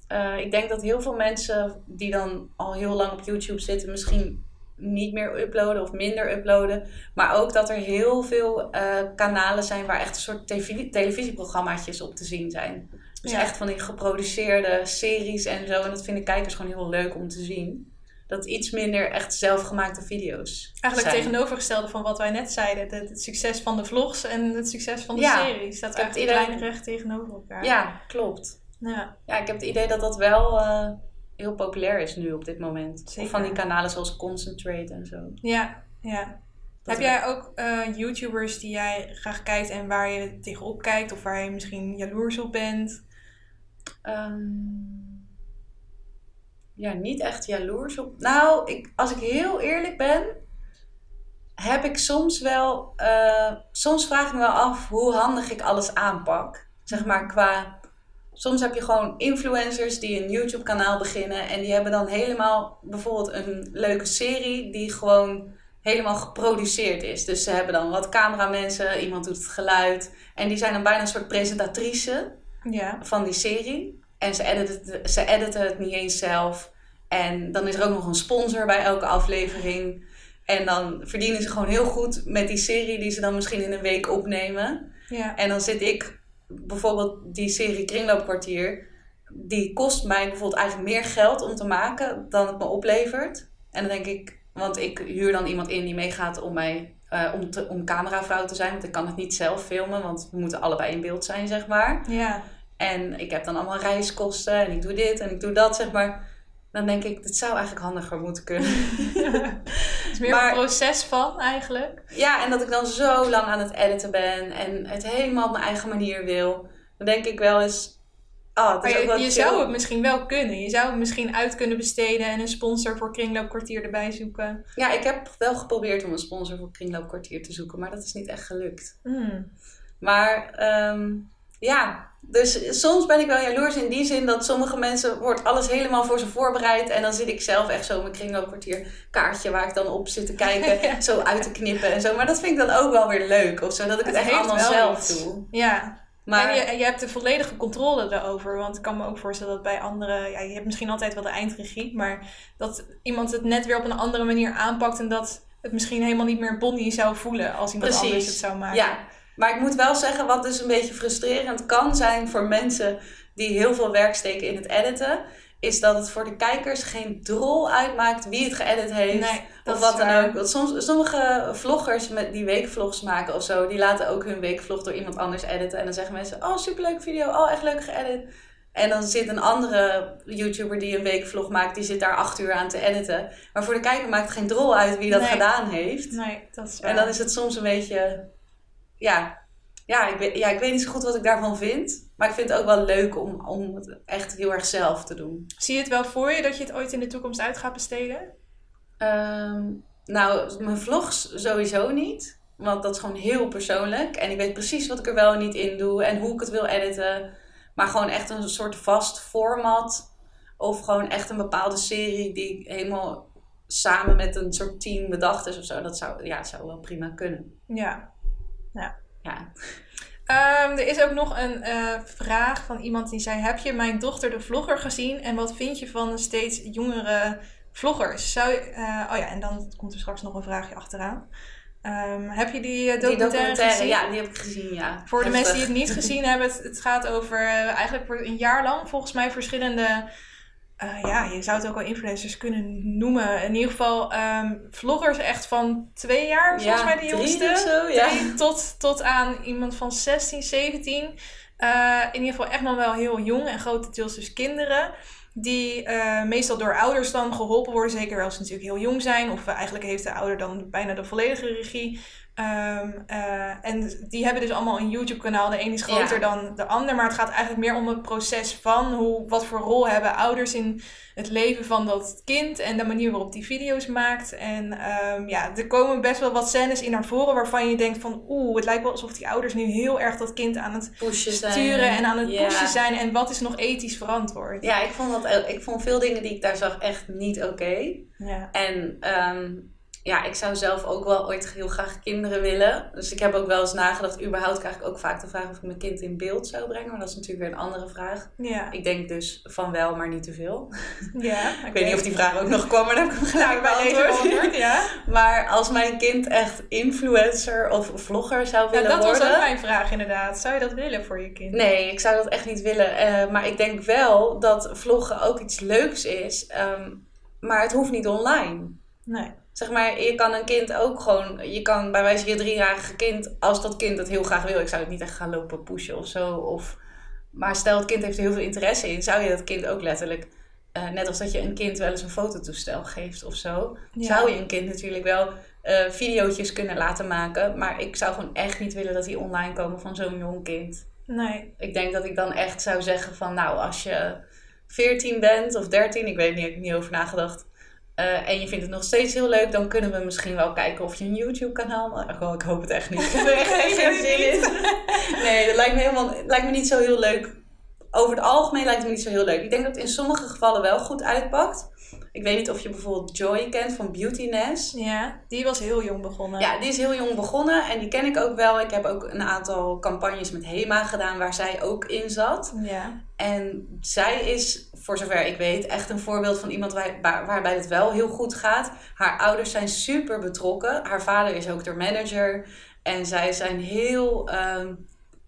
Eh, ik denk dat heel veel mensen die dan al heel lang op YouTube zitten, misschien niet meer uploaden of minder uploaden. Maar ook dat er heel veel eh, kanalen zijn waar echt een soort televi- televisieprogrammaatjes op te zien zijn. Dus Ja. echt van die geproduceerde series en zo. En dat vinden kijkers gewoon heel leuk om te zien. Dat iets minder echt zelfgemaakte video's Eigenlijk zijn. tegenovergestelde van wat wij net zeiden. Het, het succes van de vlogs en het succes van de Ja. series. Dat het eigenlijk idee- lijnrecht tegenover elkaar. Ja, klopt. Ja. Ja, ik heb het idee dat dat wel eh, heel populair is nu op dit moment. Zeker. Of van die kanalen zoals Concentrate en zo. Ja, ja. Dat Heb jij ook eh, YouTubers die jij graag kijkt en waar je tegenop kijkt of waar je misschien jaloers op bent? Ehm, ja, niet echt jaloers op. Nou, ik, als ik heel eerlijk ben, heb ik soms wel. eh, soms vraag ik me wel af hoe handig ik alles aanpak. Zeg maar qua soms heb je gewoon influencers die een YouTube kanaal beginnen. En die hebben dan helemaal bijvoorbeeld een leuke serie die gewoon helemaal geproduceerd is. Dus ze hebben dan wat cameramensen, iemand doet het geluid. En die zijn dan bijna een soort presentatrice Ja. van die serie. En ze editen, het- ze editen het niet eens zelf. En dan is er ook nog een sponsor bij elke aflevering. En dan verdienen ze gewoon heel goed met die serie die ze dan misschien in een week opnemen. Ja. En dan zit ik, bijvoorbeeld die serie Kringloopkwartier, die kost mij bijvoorbeeld eigenlijk meer geld om te maken dan het me oplevert. En dan denk ik, want ik huur dan iemand in die meegaat om mij, eh, om, te, om cameravrouw te zijn. Want ik kan het niet zelf filmen, want we moeten allebei in beeld zijn, zeg maar. Ja. En ik heb dan allemaal reiskosten en ik doe dit en ik doe dat, zeg maar. Dan denk ik, dit zou eigenlijk handiger moeten kunnen. Het is meer Maar- een proces van eigenlijk. Ja, en dat ik dan zo lang aan het editen ben en het helemaal op mijn eigen manier wil. Dan denk ik wel eens. Oh, het Maar is ook je, wel je zou het misschien wel kunnen. Je zou het misschien uit kunnen besteden en een sponsor voor Kringloopkwartier erbij zoeken. Ja, ik heb wel geprobeerd om een sponsor voor Kringloopkwartier te zoeken, maar dat is niet echt gelukt. Hmm. Maar ehm, ja, dus soms ben ik wel jaloers in die zin dat sommige mensen wordt alles helemaal voor ze voorbereid. En dan zit ik zelf echt zo mijn kringloopkwartier kaartje waar ik dan op zit te kijken, Ja. zo uit te knippen en zo. Maar dat vind ik dan ook wel weer leuk of zo, dat ik het, Het echt allemaal zelf doe. Ja, Maar en je, je hebt de volledige controle erover. Want ik kan me ook voorstellen dat bij anderen... Ja, je hebt misschien altijd wel de eindregie. Maar dat iemand het net weer op een andere manier aanpakt. En dat het misschien helemaal niet meer Bonnie zou voelen als iemand Precies. anders het zou maken. Ja, maar ik moet wel zeggen, wat dus een beetje frustrerend kan zijn voor mensen die heel veel werk steken in het editen, is dat het voor de kijkers geen drol uitmaakt wie het geëdit heeft. Nee, of wat dan waar. ook. Want soms, sommige vloggers met die weekvlogs maken of zo, die laten ook hun weekvlog door iemand anders editen. En dan zeggen mensen: Oh, superleuke video, oh, echt leuk geëdit. En dan zit een andere YouTuber die een weekvlog maakt, die zit daar acht uur aan te editen. Maar voor de kijker maakt het geen drol uit wie dat Nee. gedaan heeft. Nee, dat is waar. En dan is het soms een beetje, ja, ja, ik weet, ja, ik weet niet zo goed wat ik daarvan vind. Maar ik vind het ook wel leuk om, om het echt heel erg zelf te doen. Zie je het wel voor je dat je het ooit in de toekomst uit gaat besteden? Ehm, nou, mijn vlogs sowieso niet. Want dat is gewoon heel persoonlijk. En ik weet precies wat ik er wel en niet in doe. En hoe ik het wil editen. Maar gewoon echt een soort vast format. Of gewoon echt een bepaalde serie die helemaal samen met een soort team bedacht is of zo. Dat zou, ja, dat zou wel prima kunnen. Ja. Ja. Ehm, er is ook nog een eh, vraag van iemand die zei: Heb je mijn dochter de vlogger gezien? En wat vind je van de steeds jongere vloggers? Zou je, eh, oh ja, en dan komt er straks nog een vraagje achteraan. Ehm, heb je die eh, Die documentaire, gezien? ja, die heb ik gezien, ja. Voor de Heftig. mensen die het niet gezien hebben, het, het gaat over eigenlijk voor een jaar lang volgens mij verschillende. Eh, ja, je zou het ook wel influencers kunnen noemen. In ieder geval ehm, vloggers echt van twee jaar, volgens mij de jongste. zo, ja. Tot, tot aan iemand van 16, 17. Eh, in ieder geval echt nog wel heel jong en grotendeels dus kinderen. Die eh, meestal door ouders dan geholpen worden. Zeker als ze natuurlijk heel jong zijn. Of eigenlijk heeft de ouder dan bijna de volledige regie. Ehm, eh, en die hebben dus allemaal een YouTube kanaal. De een is groter Ja. dan de ander. Maar het gaat eigenlijk meer om het proces van hoe, wat voor rol hebben ouders in het leven van dat kind. En de manier waarop die video's maakt. En ehm, ja, er komen best wel wat scènes in naar voren waarvan je denkt van oeh, het lijkt wel alsof die ouders nu heel erg dat kind aan het Pushen zijn. sturen en aan het Ja. pushen zijn. En wat is nog ethisch verantwoord? Ja, ik vond, dat, ik vond veel dingen die ik daar zag echt niet oké. Ja. En ehm, ja, ik zou zelf ook wel ooit heel graag kinderen willen. Dus ik heb ook wel eens nagedacht, überhaupt krijg ik ook vaak de vraag of ik mijn kind in beeld zou brengen. Maar dat is natuurlijk weer een andere vraag. Ja. Ik denk dus van wel, maar niet te veel. ja Ik weet niet of die vraag ook nog kwam, maar dan heb ik hem gelijk beantwoord. antwoord, ja. Maar als mijn kind echt influencer of vlogger zou ja. willen Dat was worden... ook mijn vraag inderdaad. Zou je dat willen voor je kind? Nee, ik zou dat echt niet willen. Eh, maar ik denk wel dat vloggen ook iets leuks is. Ehm, maar het hoeft niet online. Nee. Zeg maar, je kan een kind ook gewoon... Je kan bij wijze van je driejarige kind... Als dat kind het heel graag wil... Ik zou het niet echt gaan lopen pushen of zo. Of, maar stel het kind heeft er heel veel interesse in... Zou je dat kind ook letterlijk... eh, net als dat je een kind wel eens een fototoestel geeft of zo... Ja. Zou je een kind natuurlijk wel eh videootjes kunnen laten maken. Maar ik zou gewoon echt niet willen dat die online komen van zo'n jong kind. Nee. Ik denk dat ik dan echt zou zeggen van nou, als je 14 bent of 13, ik weet niet, ik heb er niet over nagedacht. Eh, en je vindt het nog steeds heel leuk, dan kunnen we misschien wel kijken of je een YouTube kanaal maakt. Oh, ik hoop het echt niet. Ik heb er echt geen zin in. Nee, dat lijkt me helemaal lijkt me niet zo heel leuk over het algemeen lijkt het me niet zo heel leuk. Ik denk dat het in sommige gevallen wel goed uitpakt. Ik weet niet of je bijvoorbeeld Joy kent van Beautyness. Ja, die was heel jong begonnen. Ja, die is heel jong begonnen en die ken ik ook wel. Ik heb ook een aantal campagnes met HEMA gedaan waar zij ook in zat. Ja. En zij is, voor zover ik weet, echt een voorbeeld van iemand waar, waar- waarbij het wel heel goed gaat. Haar ouders zijn super betrokken. Haar vader is ook de manager. En zij zijn heel. ehm,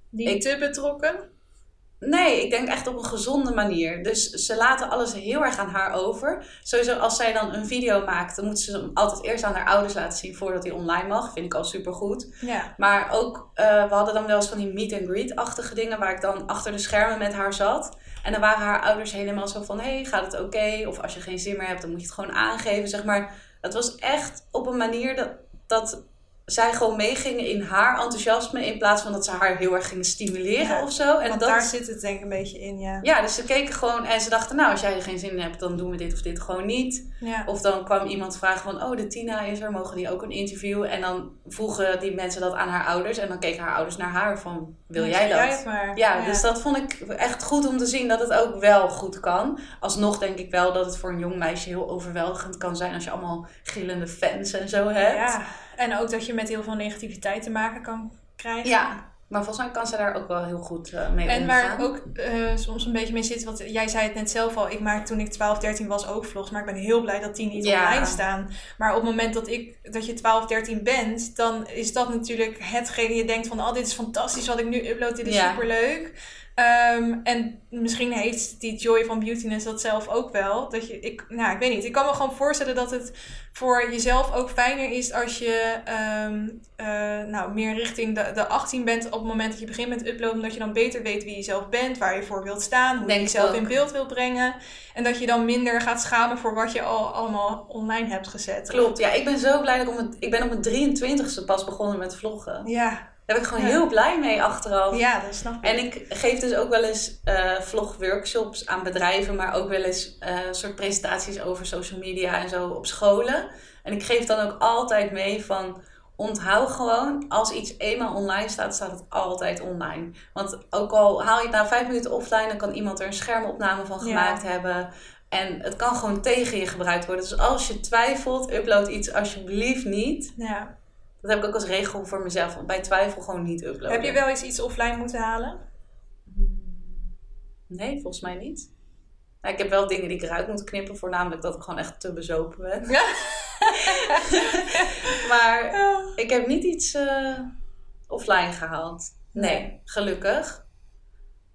Niet Ik- te betrokken. Nee, ik denk echt op een gezonde manier. Dus ze laten alles heel erg aan haar over. Sowieso als zij dan een video maakt, dan moet ze hem altijd eerst aan haar ouders laten zien voordat hij online mag. Vind ik al super goed. Ja. Maar ook, eh, we hadden dan wel eens van die meet and greet-achtige dingen waar ik dan achter de schermen met haar zat. En dan waren haar ouders helemaal zo van, hey, gaat het oké? Of als je geen zin meer hebt, dan moet je het gewoon aangeven, zeg maar. Het was echt op een manier dat, dat zij gewoon meegingen in haar enthousiasme in plaats van dat ze haar heel erg gingen stimuleren Ja, of zo. En dat, daar zit het denk ik een beetje in, ja. ja, dus ze keken gewoon en ze dachten, nou, als jij er geen zin in hebt, dan doen we dit of dit gewoon niet. Ja. Of dan kwam iemand vragen van, oh, de Tina is er, mogen die ook een interview? En dan vroegen die mensen dat aan haar ouders en dan keken haar ouders naar haar van, wil jij dat? jij maar. Ja, dus dat vond ik echt goed om te zien dat het ook wel goed kan. Alsnog denk ik wel dat het voor een jong meisje heel overweldigend kan zijn als je allemaal gillende fans en zo hebt. Ja, en ook dat je met heel veel negativiteit te maken kan krijgen. Ja, maar volgens mij kan ze daar ook wel heel goed eh, mee En omgaan. waar ik ook eh, soms een beetje mee zit, want jij zei het net zelf al, ik maak toen ik 12, 13 was ook vlogs, maar ik ben heel blij dat die niet Ja. online staan. Maar op het moment dat, ik, dat je 12, 13 bent, dan is dat natuurlijk hetgene je denkt van, oh dit is fantastisch wat ik nu upload, dit is Ja. superleuk. Ehm, en misschien heeft die Joy van Beautyness dat zelf ook wel. Dat je, ik, nou, ik weet niet. Ik kan me gewoon voorstellen dat het voor jezelf ook fijner is als je ehm, eh, nou, meer richting de, de 18 bent op het moment dat je begint met uploaden. Dat je dan beter weet wie je zelf bent, waar je voor wilt staan, hoe Denk je jezelf ook. in beeld wilt brengen. En dat je dan minder gaat schamen voor wat je al allemaal online hebt gezet. Klopt, ja, ik ben zo blij dat ik op mijn, ik ben op mijn 23ste pas begonnen met vloggen. Ja, Daar ben ik gewoon Ja. heel blij mee achteraf. ja, dat snap ik. En ik geef dus ook wel eens eh vlogworkshops aan bedrijven, maar ook wel eens eh soort presentaties over social media en zo op scholen. En ik geef dan ook altijd mee van onthoud gewoon, als iets eenmaal online staat, staat het altijd online. Want ook al haal je het na vijf minuten offline, dan kan iemand er een schermopname van Ja. gemaakt hebben. En het kan gewoon tegen je gebruikt worden. Dus als je twijfelt, upload iets alsjeblieft niet. ja. Dat heb ik ook als regel voor mezelf. Bij twijfel gewoon niet uploaden. Heb je wel eens iets offline moeten halen? Nee, volgens mij niet. Nou, ik heb wel dingen die ik eruit moet knippen, voornamelijk dat ik gewoon echt te bezopen ben. Ja. maar ik heb niet iets eh, offline gehaald. Nee, Nee. gelukkig.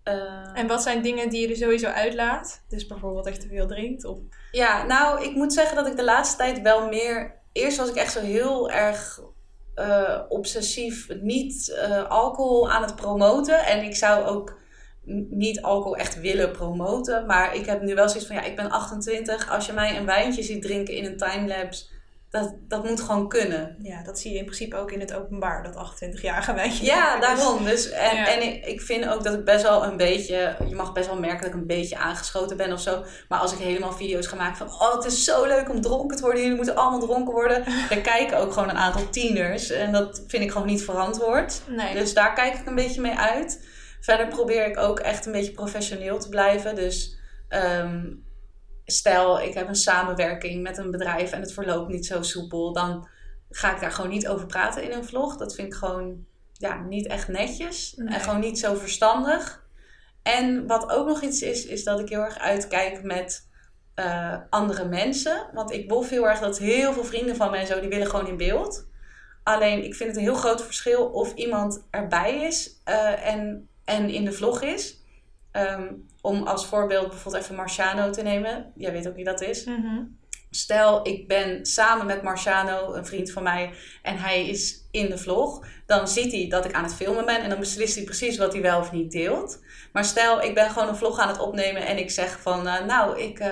Eh, En wat zijn dingen die je er sowieso uitlaat? Dus bijvoorbeeld je te veel drinkt? Of... Ja, nou, ik moet zeggen dat ik de laatste tijd wel meer. Eerst was ik echt zo heel erg eh, obsessief niet eh, alcohol aan het promoten. En ik zou ook niet alcohol echt willen promoten. Maar ik heb nu wel zoiets van: ja, ik ben 28. Als je mij een wijntje ziet drinken in een timelapse, dat, dat moet gewoon kunnen. Ja, dat zie je in principe ook in het openbaar, dat 28-jarige wijntje. Ja, daarom. Dus, en Ja. en ik, ik vind ook dat ik best wel een beetje... Je mag best wel merken dat ik een beetje aangeschoten ben of zo. Maar als ik helemaal video's ga maken van... Oh, het is zo leuk om dronken te worden. Jullie moeten allemaal dronken worden. Dan kijken ook gewoon een aantal tieners. En dat vind ik gewoon niet verantwoord. Nee. Dus daar kijk ik een beetje mee uit. Verder probeer ik ook echt een beetje professioneel te blijven. Dus ehm, stel, ik heb een samenwerking met een bedrijf en het verloopt niet zo soepel. Dan ga ik daar gewoon niet over praten in een vlog. Dat vind ik gewoon ja, niet echt netjes. Nee. En gewoon niet zo verstandig. En wat ook nog iets is, is dat ik heel erg uitkijk met eh, andere mensen. Want ik bof heel erg dat heel veel vrienden van mij en zo, die willen gewoon in beeld. Alleen ik vind het een heel groot verschil of iemand erbij is eh, en, en in de vlog is. Ehm, om als voorbeeld bijvoorbeeld even Marciano te nemen. Jij weet ook wie dat is. Mhm. Stel, ik ben samen met Marciano, een vriend van mij, en hij is in de vlog. Dan ziet hij dat ik aan het filmen ben en dan beslist hij precies wat hij wel of niet deelt. Maar stel, ik ben gewoon een vlog aan het opnemen en ik zeg van, eh, nou, ik eh,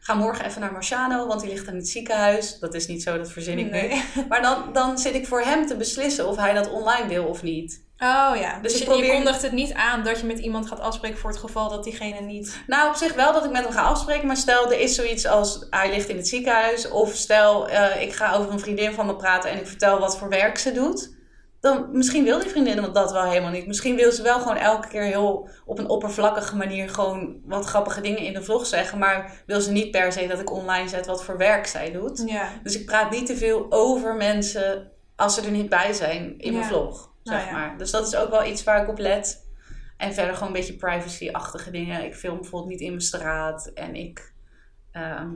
ga morgen even naar Marciano, want die ligt in het ziekenhuis. Dat is niet zo, dat verzin ik nu. Nee. Maar dan, dan zit ik voor hem te beslissen of hij dat online wil of niet. Oh ja, dus, Dus je, probeer- je kondigt het niet aan dat je met iemand gaat afspreken voor het geval dat diegene niet... Nou, op zich wel dat ik met hem ga afspreken. Maar stel, er is zoiets als hij ligt in het ziekenhuis. Of stel, eh, ik ga over een vriendin van me praten en ik vertel wat voor werk ze doet. dan misschien wil die vriendin dat wel helemaal niet. Misschien wil ze wel gewoon elke keer heel op een oppervlakkige manier gewoon wat grappige dingen in de vlog zeggen. Maar wil ze niet per se dat ik online zet wat voor werk zij doet. Ja. Dus ik praat niet te veel over mensen als ze er niet bij zijn in mijn vlog. Zeg Nou maar. Dus dat is ook wel iets waar ik op let. En verder gewoon een beetje privacy-achtige dingen. Ik film bijvoorbeeld niet in mijn straat. En ik ehm,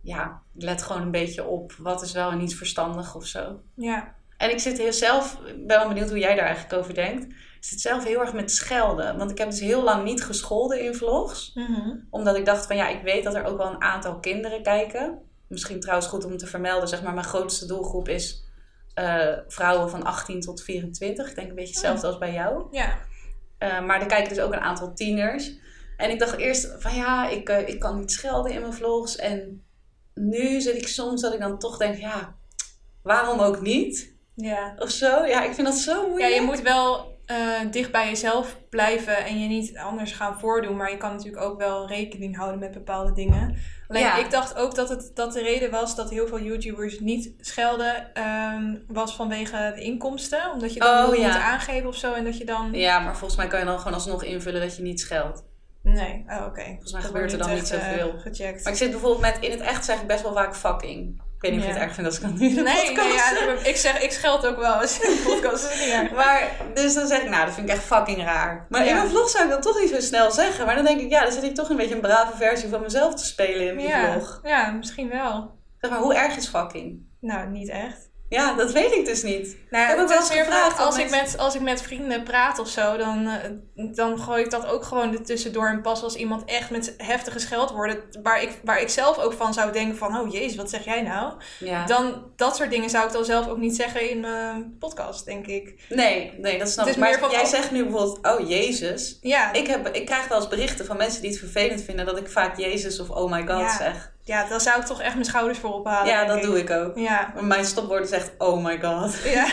ja, let gewoon een beetje op wat is wel en niet verstandig of zo. Ja. En ik zit heel zelf, ik ben wel benieuwd hoe jij daar eigenlijk over denkt. Ik zit zelf heel erg met schelden. Want ik heb dus heel lang niet gescholden in vlogs. Mhm. Omdat ik dacht van ja, ik weet dat er ook wel een aantal kinderen kijken. Misschien trouwens goed om te vermelden, zeg maar, mijn grootste doelgroep is eh, vrouwen van 18 tot 24. Ik denk een beetje hetzelfde als bij jou. Ja. Eh, maar er kijken dus ook een aantal tieners. En ik dacht eerst van ja, ik, eh, ik kan niet schelden in mijn vlogs. En nu zit ik soms dat ik dan toch denk, ja, waarom ook niet? Ja. Of zo. Ja, ik vind dat zo Ja, moeilijk. je moet wel eh, dicht bij jezelf blijven en je niet anders gaan voordoen. Maar je kan natuurlijk ook wel rekening houden met bepaalde dingen. Alleen Ja. ik dacht ook dat het dat de reden was dat heel veel YouTubers niet schelden, ehm, was vanwege de inkomsten. Omdat je dan Oh, moet aangeven of zo en dat je dan. Ja, maar volgens mij kan je dan gewoon alsnog invullen dat je niet scheldt. Nee, oh, oké. Volgens mij Dat gebeurt er dan niet echt, eh, zoveel. gecheckt. Maar ik zit bijvoorbeeld met, in het echt zeg ik best wel vaak fucking. Ik weet niet of je het erg vindt als ik dat nu in de Nee, podcast nee ja, zeg. ik zeg, ik scheld ook wel eens in de podcast. Dat is niet erg. Maar, dus dan zeg ik, nou, dat vind ik echt fucking raar. Maar in mijn vlog zou ik dat toch niet zo snel zeggen. Maar dan denk ik, ja, dan zit ik toch een beetje een brave versie van mezelf te spelen in die Ja, vlog. ja, misschien wel. Zeg maar, hoe erg is fucking? Nou, niet echt. Ja, dat weet ik dus niet. Nou, Ik heb ook het wel eens gevraagd als, ik met, als ik met vrienden praat of zo, dan, eh, dan gooi ik dat ook gewoon er tussendoor. En pas als iemand echt met heftige scheldwoorden, waar ik, waar ik zelf ook van zou denken van, oh jezus, wat zeg jij nou? Ja. Dan, dat soort dingen zou ik dan zelf ook niet zeggen in mijn podcast, denk ik. Nee, nee, dat snap ik. Maar van- jij zegt nu bijvoorbeeld, oh Jezus. Ja, Ik, heb, ik krijg wel eens berichten van mensen die het vervelend vinden dat ik vaak Jezus of oh my god Ja. zeg. Ja daar zou ik toch echt mijn schouders voor ophalen. Ja, dat ik. doe ik ook. Ja. Mijn stopwoord is echt oh my god. Ja.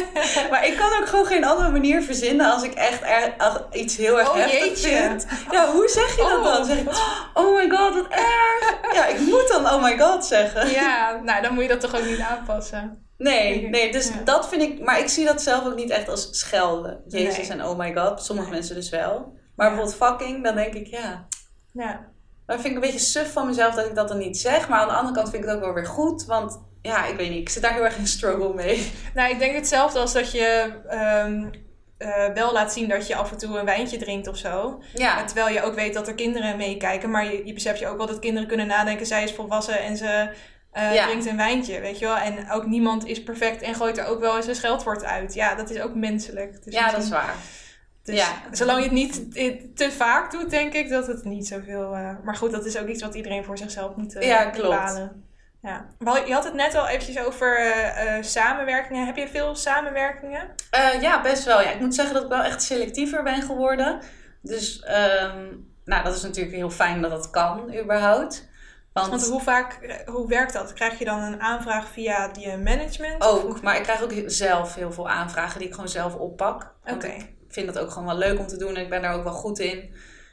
Maar ik kan ook gewoon geen andere manier verzinnen als ik echt er, als iets heel erg Oh, heftig jeetje. vind. Ja, hoe zeg je dat Oh. dan? Zeg ik, oh my god, wat erg. Ja, ik moet dan oh my god zeggen. ja, nou dan moet je dat toch ook niet aanpassen. Nee, nee, dus Ja. dat vind ik... Maar ik zie dat zelf ook niet echt als schelden. Jezus Nee. en oh my god. Sommige Nee. mensen dus wel. Maar bijvoorbeeld fucking, dan denk ik, ja... Ja. Dan vind ik een beetje suf van mezelf dat ik dat dan niet zeg. Maar aan de andere kant vind ik het ook wel weer goed. Want ja, ik weet niet. Ik zit daar heel erg in struggle mee. Nou, ik denk hetzelfde als dat je ehm, eh, wel laat zien dat je af en toe een wijntje drinkt of zo. Ja, Terwijl je ook weet dat er kinderen meekijken. Maar je, je beseft je ook wel dat kinderen kunnen nadenken. Zij is volwassen en ze eh, Ja. drinkt een wijntje, weet je wel. En ook niemand is perfect en gooit er ook wel eens een scheldwoord uit. Ja, dat is ook menselijk. Dus ja dat is waar. Dus Ja. zolang je het niet te- vaak doet, denk ik dat het niet zoveel... eh, maar goed, dat is ook iets wat iedereen voor zichzelf moet eh, Ja, klopt. bepalen. Ja. Je had het net al eventjes over eh, samenwerkingen. Heb je veel samenwerkingen? Ja, best wel. Ja, ik moet zeggen dat ik wel echt selectiever ben geworden. Dus, ehm, nou, dat is natuurlijk heel fijn dat dat kan, überhaupt. Want, Want hoe vaak, hoe werkt dat? Krijg je dan een aanvraag via je management? ook, maar ik krijg ook zelf heel veel aanvragen die ik gewoon zelf oppak. Oké. Vind dat ook gewoon wel leuk om te doen en ik ben daar ook wel goed in.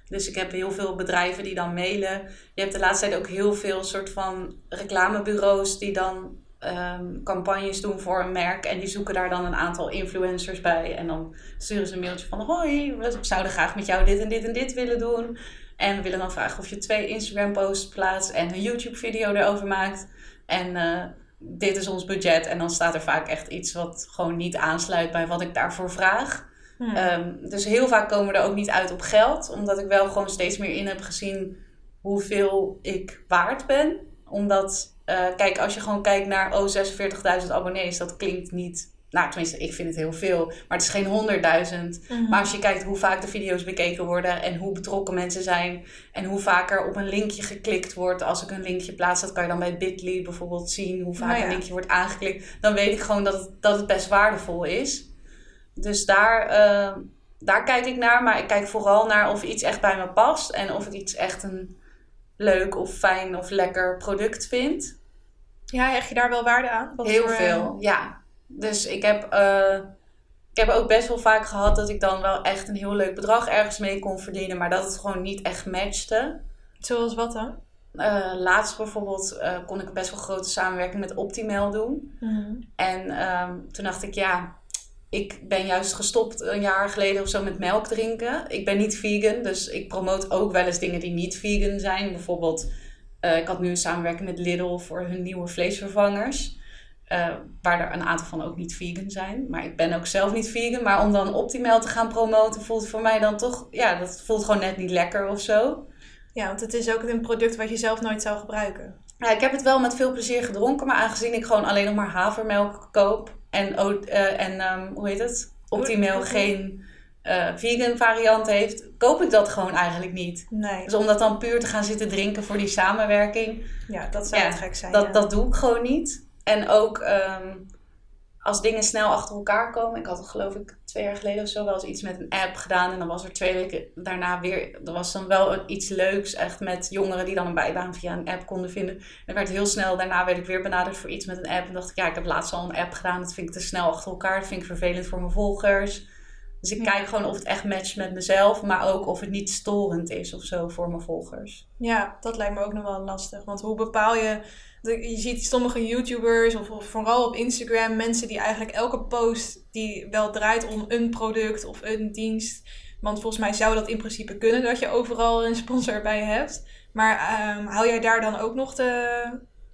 Dus ik heb heel veel bedrijven die dan mailen. Je hebt de laatste tijd ook heel veel soort van reclamebureaus die dan ehm, campagnes doen voor een merk. En die zoeken daar dan een aantal influencers bij. En dan sturen ze een mailtje van: Hoi, we zouden graag met jou dit en dit en dit willen doen. En we willen dan vragen of je twee Instagram posts plaatst en een YouTube video erover maakt. En eh, dit is ons budget. En dan staat er vaak echt iets wat gewoon niet aansluit bij wat ik daarvoor vraag. Hm. Ehm, dus heel vaak komen we er ook niet uit op geld. Omdat ik wel gewoon steeds meer in heb gezien hoeveel ik waard ben. Omdat, eh, kijk, als je gewoon kijkt naar, oh, 46.000 abonnees, dat klinkt niet... Nou, tenminste, ik vind het heel veel. Maar het is geen 100.000. Mhm. Maar als je kijkt hoe vaak de video's bekeken worden en hoe betrokken mensen zijn en hoe vaak er op een linkje geklikt wordt. Als ik een linkje plaats, dat kan je dan bij Bitly bijvoorbeeld zien hoe vaak ja. een linkje wordt aangeklikt. Dan weet ik gewoon dat het, dat het best waardevol is. Dus daar, eh, daar kijk ik naar. Maar ik kijk vooral naar of iets echt bij me past en of ik iets echt een leuk of fijn of lekker product vind. Ja, hecht je daar wel waarde aan? Wat Heel voor, eh, veel, ja. Dus ik heb, eh, ik heb ook best wel vaak gehad dat ik dan wel echt een heel leuk bedrag ergens mee kon verdienen, maar dat het gewoon niet echt matchte. Zoals wat dan? Eh, laatst bijvoorbeeld kon ik een best wel grote samenwerking met Optimal doen. Mhm. En ehm, toen dacht ik, ja, ik ben juist gestopt een jaar geleden of zo met melk drinken. Ik ben niet vegan, dus ik promoot ook wel eens dingen die niet vegan zijn. Bijvoorbeeld, eh, ik had nu een samenwerking met Lidl voor hun nieuwe vleesvervangers. Uh, waar er een aantal van ook niet vegan zijn. Maar ik ben ook zelf niet vegan. Maar om dan Optimal te gaan promoten, voelt voor mij dan toch... Ja, dat voelt gewoon net niet lekker of zo. Ja, want het is ook een product wat je zelf nooit zou gebruiken. Ja, ik heb het wel met veel plezier gedronken. Maar aangezien ik gewoon alleen nog maar havermelk koop... En, uh, en um, hoe heet het? Optimal geen uh, vegan variant heeft... koop ik dat gewoon eigenlijk niet. Nee. Dus om dat dan puur te gaan zitten drinken voor die samenwerking... Ja, dat zou ja, gek zijn. Dat, ja. dat doe ik gewoon niet. En ook um, als dingen snel achter elkaar komen. Ik had geloof ik twee jaar geleden of zo wel eens iets met een app gedaan. En dan was er twee weken daarna weer... Er was dan wel iets leuks echt met jongeren die dan een bijbaan via een app konden vinden. En werd heel snel, daarna werd ik weer benaderd voor iets met een app. En dacht ik, ja, ik heb laatst al een app gedaan. Dat vind ik te snel achter elkaar. Dat vind ik vervelend voor mijn volgers. Dus ik kijk gewoon of het echt matcht met mezelf, maar ook of het niet storend is of zo voor mijn volgers. Ja, dat lijkt me ook nog wel lastig. Want hoe bepaal je. Je ziet sommige YouTubers of, of vooral op Instagram mensen die eigenlijk elke post die wel draait om een product of een dienst. Want volgens mij zou dat in principe kunnen dat je overal een sponsor bij hebt. Maar um, hou jij daar dan ook nog de,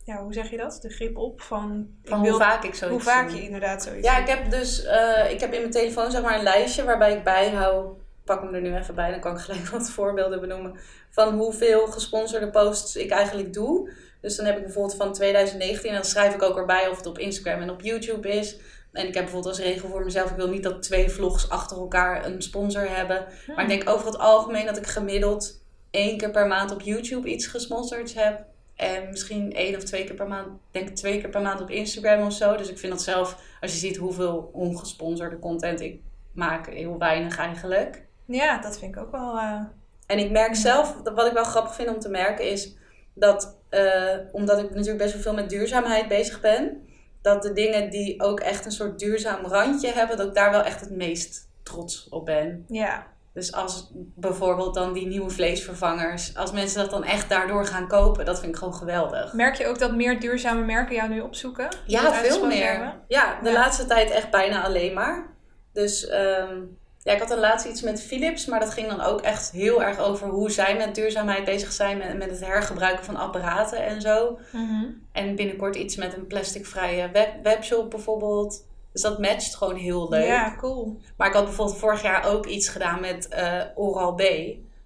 ja, hoe zeg je dat? De grip op van, van wil, hoe vaak ik zoiets Hoe vaak je inderdaad zoiets Ja, ik heb dus uh, ik heb in mijn telefoon zeg maar een lijstje waarbij ik bijhoud. Pak hem er nu even bij, dan kan ik gelijk wat voorbeelden benoemen. Van hoeveel gesponsorde posts ik eigenlijk doe. Dus dan heb ik bijvoorbeeld van 2019 en dan schrijf ik ook erbij of het op Instagram en op YouTube is. En ik heb bijvoorbeeld als regel voor mezelf, ik wil niet dat twee vlogs achter elkaar een sponsor hebben. Hmm. Maar ik denk over het algemeen dat ik gemiddeld één keer per maand op YouTube iets gesponsord heb. En misschien één of twee keer per maand, denk ik twee keer per maand op Instagram of zo. Dus ik vind dat zelf, als je ziet hoeveel ongesponsorde content ik maak, heel weinig eigenlijk. Ja, dat vind ik ook wel. Uh... En ik merk zelf, wat ik wel grappig vind om te merken, is dat, uh, omdat ik natuurlijk best wel veel met duurzaamheid bezig ben, dat de dingen die ook echt een soort duurzaam randje hebben, dat ik daar wel echt het meest trots op ben. Ja. Dus als bijvoorbeeld dan die nieuwe vleesvervangers, als mensen dat dan echt daardoor gaan kopen, dat vind ik gewoon geweldig. Merk je ook dat meer duurzame merken jou nu opzoeken? Ja, veel meer. Hebben? Ja, de ja. laatste tijd echt bijna alleen maar. Dus um, ja, ik had een laatst iets met Philips, maar dat ging dan ook echt heel erg over hoe zij met duurzaamheid bezig zijn, met, met het hergebruiken van apparaten en zo. Mm -hmm. En binnenkort iets met een plasticvrije web webshop bijvoorbeeld. Dus dat matcht gewoon heel leuk. Ja, cool. Maar ik had bijvoorbeeld vorig jaar ook iets gedaan met uh, Oral-B.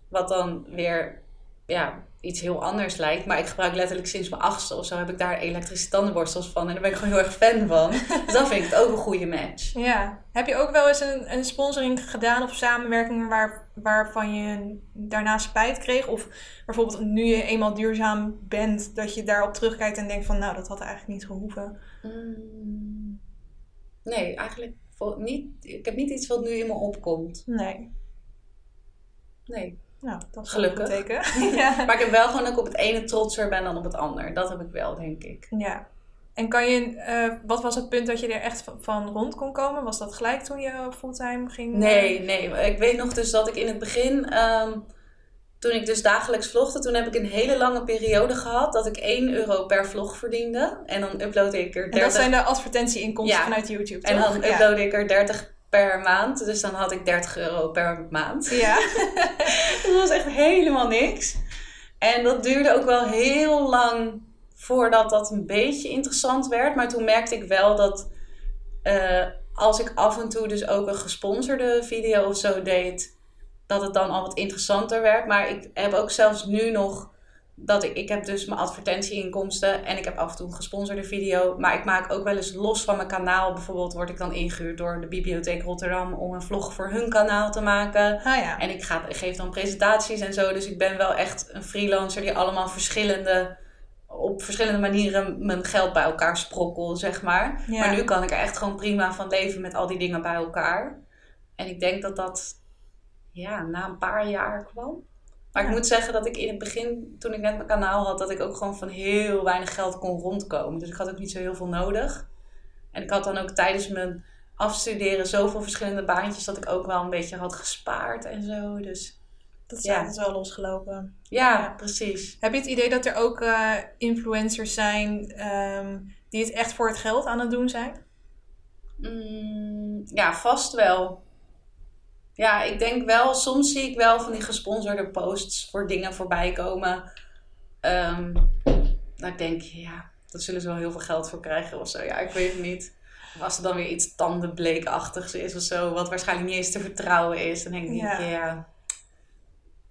Wat dan weer ja, iets heel anders lijkt. Maar ik gebruik letterlijk sinds mijn achtste of zo heb ik daar elektrische tandenborstels van. En daar ben ik gewoon heel erg fan van. dus dan vind ik het ook een goede match. Ja. Heb je ook wel eens een, een sponsoring gedaan of samenwerking waar, waarvan je daarna spijt kreeg? Of bijvoorbeeld nu je eenmaal duurzaam bent, dat je daarop terugkijkt en denkt van nou, dat had eigenlijk niet gehoeven? Mm. Nee, eigenlijk niet. Ik heb niet iets wat nu in me opkomt. Nee. Nee. Nou, dat is Gelukkig. teken. ja. Maar ik heb wel gewoon dat ik op het ene trotser ben dan op het ander. Dat heb ik wel, denk ik. Ja. En kan je, uh, wat was het punt dat je er echt van rond kon komen? Was dat gelijk toen je fulltime ging? Nee, nee. Ik weet nog dus dat ik in het begin, um, toen ik dus dagelijks vlogde, toen heb ik een hele lange periode gehad dat ik 1 euro per vlog verdiende. En dan uploadde ik er 30... En dat zijn de advertentieinkomsten ja. vanuit YouTube, toch? En dan uploadde ja. ik er 30 per maand. Dus dan had ik 30 euro per maand. Ja. dat was echt helemaal niks. En dat duurde ook wel heel lang voordat dat een beetje interessant werd. Maar toen merkte ik wel dat uh, als ik af en toe dus ook een gesponsorde video of zo deed, dat het dan al wat interessanter werd. Maar ik heb ook zelfs nu nog dat ik, ik heb dus mijn advertentieinkomsten en ik heb af en toe een gesponsorde video. Maar ik maak ook wel eens los van mijn kanaal. Bijvoorbeeld word ik dan ingehuurd door de Bibliotheek Rotterdam om een vlog voor hun kanaal te maken. Ah, ja. En ik, ga, ik geef dan presentaties en zo. Dus ik ben wel echt een freelancer die allemaal verschillende, op verschillende manieren mijn geld bij elkaar sprokkel, zeg maar. Ja. Maar nu kan ik er echt gewoon prima van leven met al die dingen bij elkaar. En ik denk dat dat ja, na een paar jaar kwam. Maar ik moet zeggen dat ik in het begin, toen ik net mijn kanaal had, dat ik ook gewoon van heel weinig geld kon rondkomen. Dus ik had ook niet zo heel veel nodig. En ik had dan ook tijdens mijn afstuderen zoveel verschillende baantjes dat ik ook wel een beetje had gespaard en zo. Dus dat is ja. wel losgelopen. Ja, ja, precies. Heb je het idee dat er ook uh, influencers zijn um, die het echt voor het geld aan het doen zijn? Mm, ja, vast wel. Ja, ik denk wel, soms zie ik wel van die gesponsorde posts voor dingen voorbij komen. Ehm dat ik denk, ja, daar zullen ze wel heel veel geld voor krijgen of zo. Ja, ik weet het niet. Of als er dan weer iets tandenbleekachtigs is of zo, wat waarschijnlijk niet eens te vertrouwen is, dan denk ik, Ja. ja.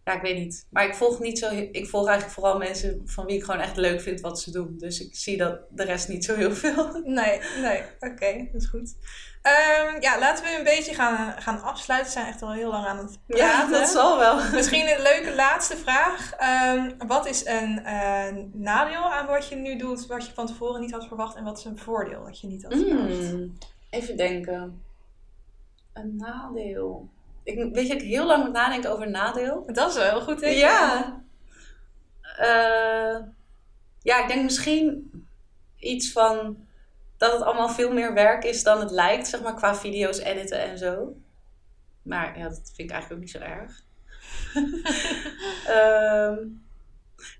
Ja. ik weet niet. Maar ik volg niet zo, ik volg eigenlijk vooral mensen van wie ik gewoon echt leuk vind wat ze doen. Dus ik zie dat de rest niet zo heel veel. Nee, nee. Oké, dat is goed. Ehm, ja, laten we een beetje gaan, gaan afsluiten. We zijn echt al heel lang aan het praten. Ja, dat zal wel. Misschien een leuke laatste vraag. Ehm, wat is een eh, nadeel aan wat je nu doet, wat je van tevoren niet had verwacht? En wat is een voordeel dat je niet had verwacht? Mm, even denken. Een nadeel. Ik, weet je, ik heel lang moet nadenken over nadeel. Dat is wel heel goed, ik. Ja. Eh, ja, ik denk misschien iets van dat het allemaal veel meer werk is dan het lijkt, zeg maar, qua video's editen en zo. Maar ja, dat vind ik eigenlijk ook niet zo erg. Ehm,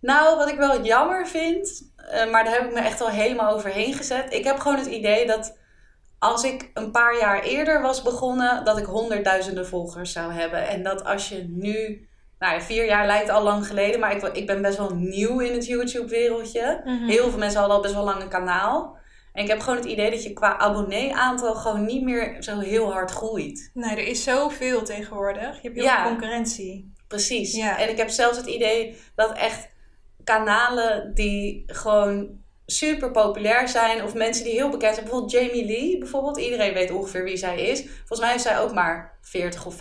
nou, wat ik wel jammer vind, eh, maar daar heb ik me echt al helemaal overheen gezet. Ik heb gewoon het idee dat als ik een paar jaar eerder was begonnen, dat ik honderdduizenden volgers zou hebben. En dat als je nu, nou ja, vier jaar lijkt al lang geleden, maar ik, ik ben best wel nieuw in het YouTube-wereldje. Mhm. Heel veel mensen hadden al best wel lang een kanaal. En ik heb gewoon het idee dat je qua abonnee-aantal gewoon niet meer zo heel hard groeit. Nee, er is zoveel tegenwoordig. Je hebt heel Ja. veel concurrentie. Precies. Ja. En ik heb zelfs het idee dat echt kanalen die gewoon super populair zijn, of mensen die heel bekend zijn, bijvoorbeeld Jamie Lee, bijvoorbeeld, iedereen weet ongeveer wie zij is. Volgens mij heeft zij ook maar 40 of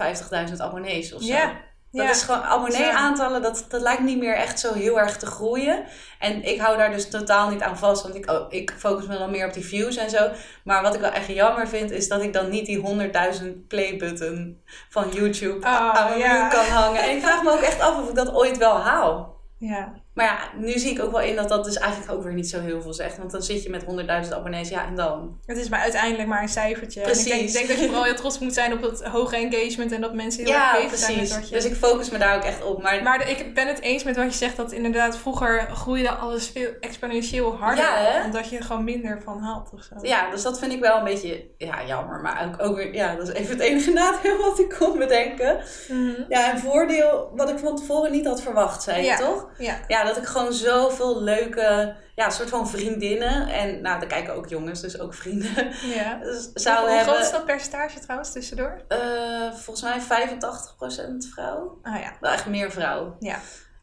50.000 abonnees of zo. Ja. Dat ja. is gewoon abonnee-aantallen, dat, dat lijkt niet meer echt zo heel erg te groeien. En ik hou daar dus totaal niet aan vast, want ik, oh, ik focus me dan meer op die views en zo. Maar wat ik wel echt jammer vind, is dat ik dan niet die 100.000 play-button van YouTube Oh, aan mijn ja. muur kan hangen. En ik vraag me ook echt af of ik dat ooit wel haal. ja. Maar ja, nu zie ik ook wel in dat dat dus eigenlijk ook weer niet zo heel veel zegt. Want dan zit je met 100.000 abonnees, ja en dan? Het is maar uiteindelijk maar een cijfertje. En ik denk, Precies. ik denk dat je vooral heel trots moet zijn op het hoge engagement en dat mensen heel Ja, erg bezig zijn met precies. wat je... Dus ik focus me daar ook echt op. Maar, Maar de- ik ben het eens met wat je zegt, dat inderdaad vroeger groeide alles veel exponentieel harder. Ja, hè? Omdat je er gewoon minder van had of zo. Ja, dus dat vind ik wel een beetje ja, jammer. Maar ook, ook weer, ja, dat is even het enige nadeel wat ik kon bedenken. Mhm. Ja, een voordeel wat ik van tevoren niet had verwacht, zei je Ja. toch? Ja. Ja, dat ik gewoon zoveel leuke, ja, soort van vriendinnen. En nou, daar kijken ook jongens, dus ook vrienden. ja. Zou Hoe groot is dat percentage trouwens tussendoor? eh, volgens mij 85% vrouw. Ah ja. Wel echt meer vrouw. Ja.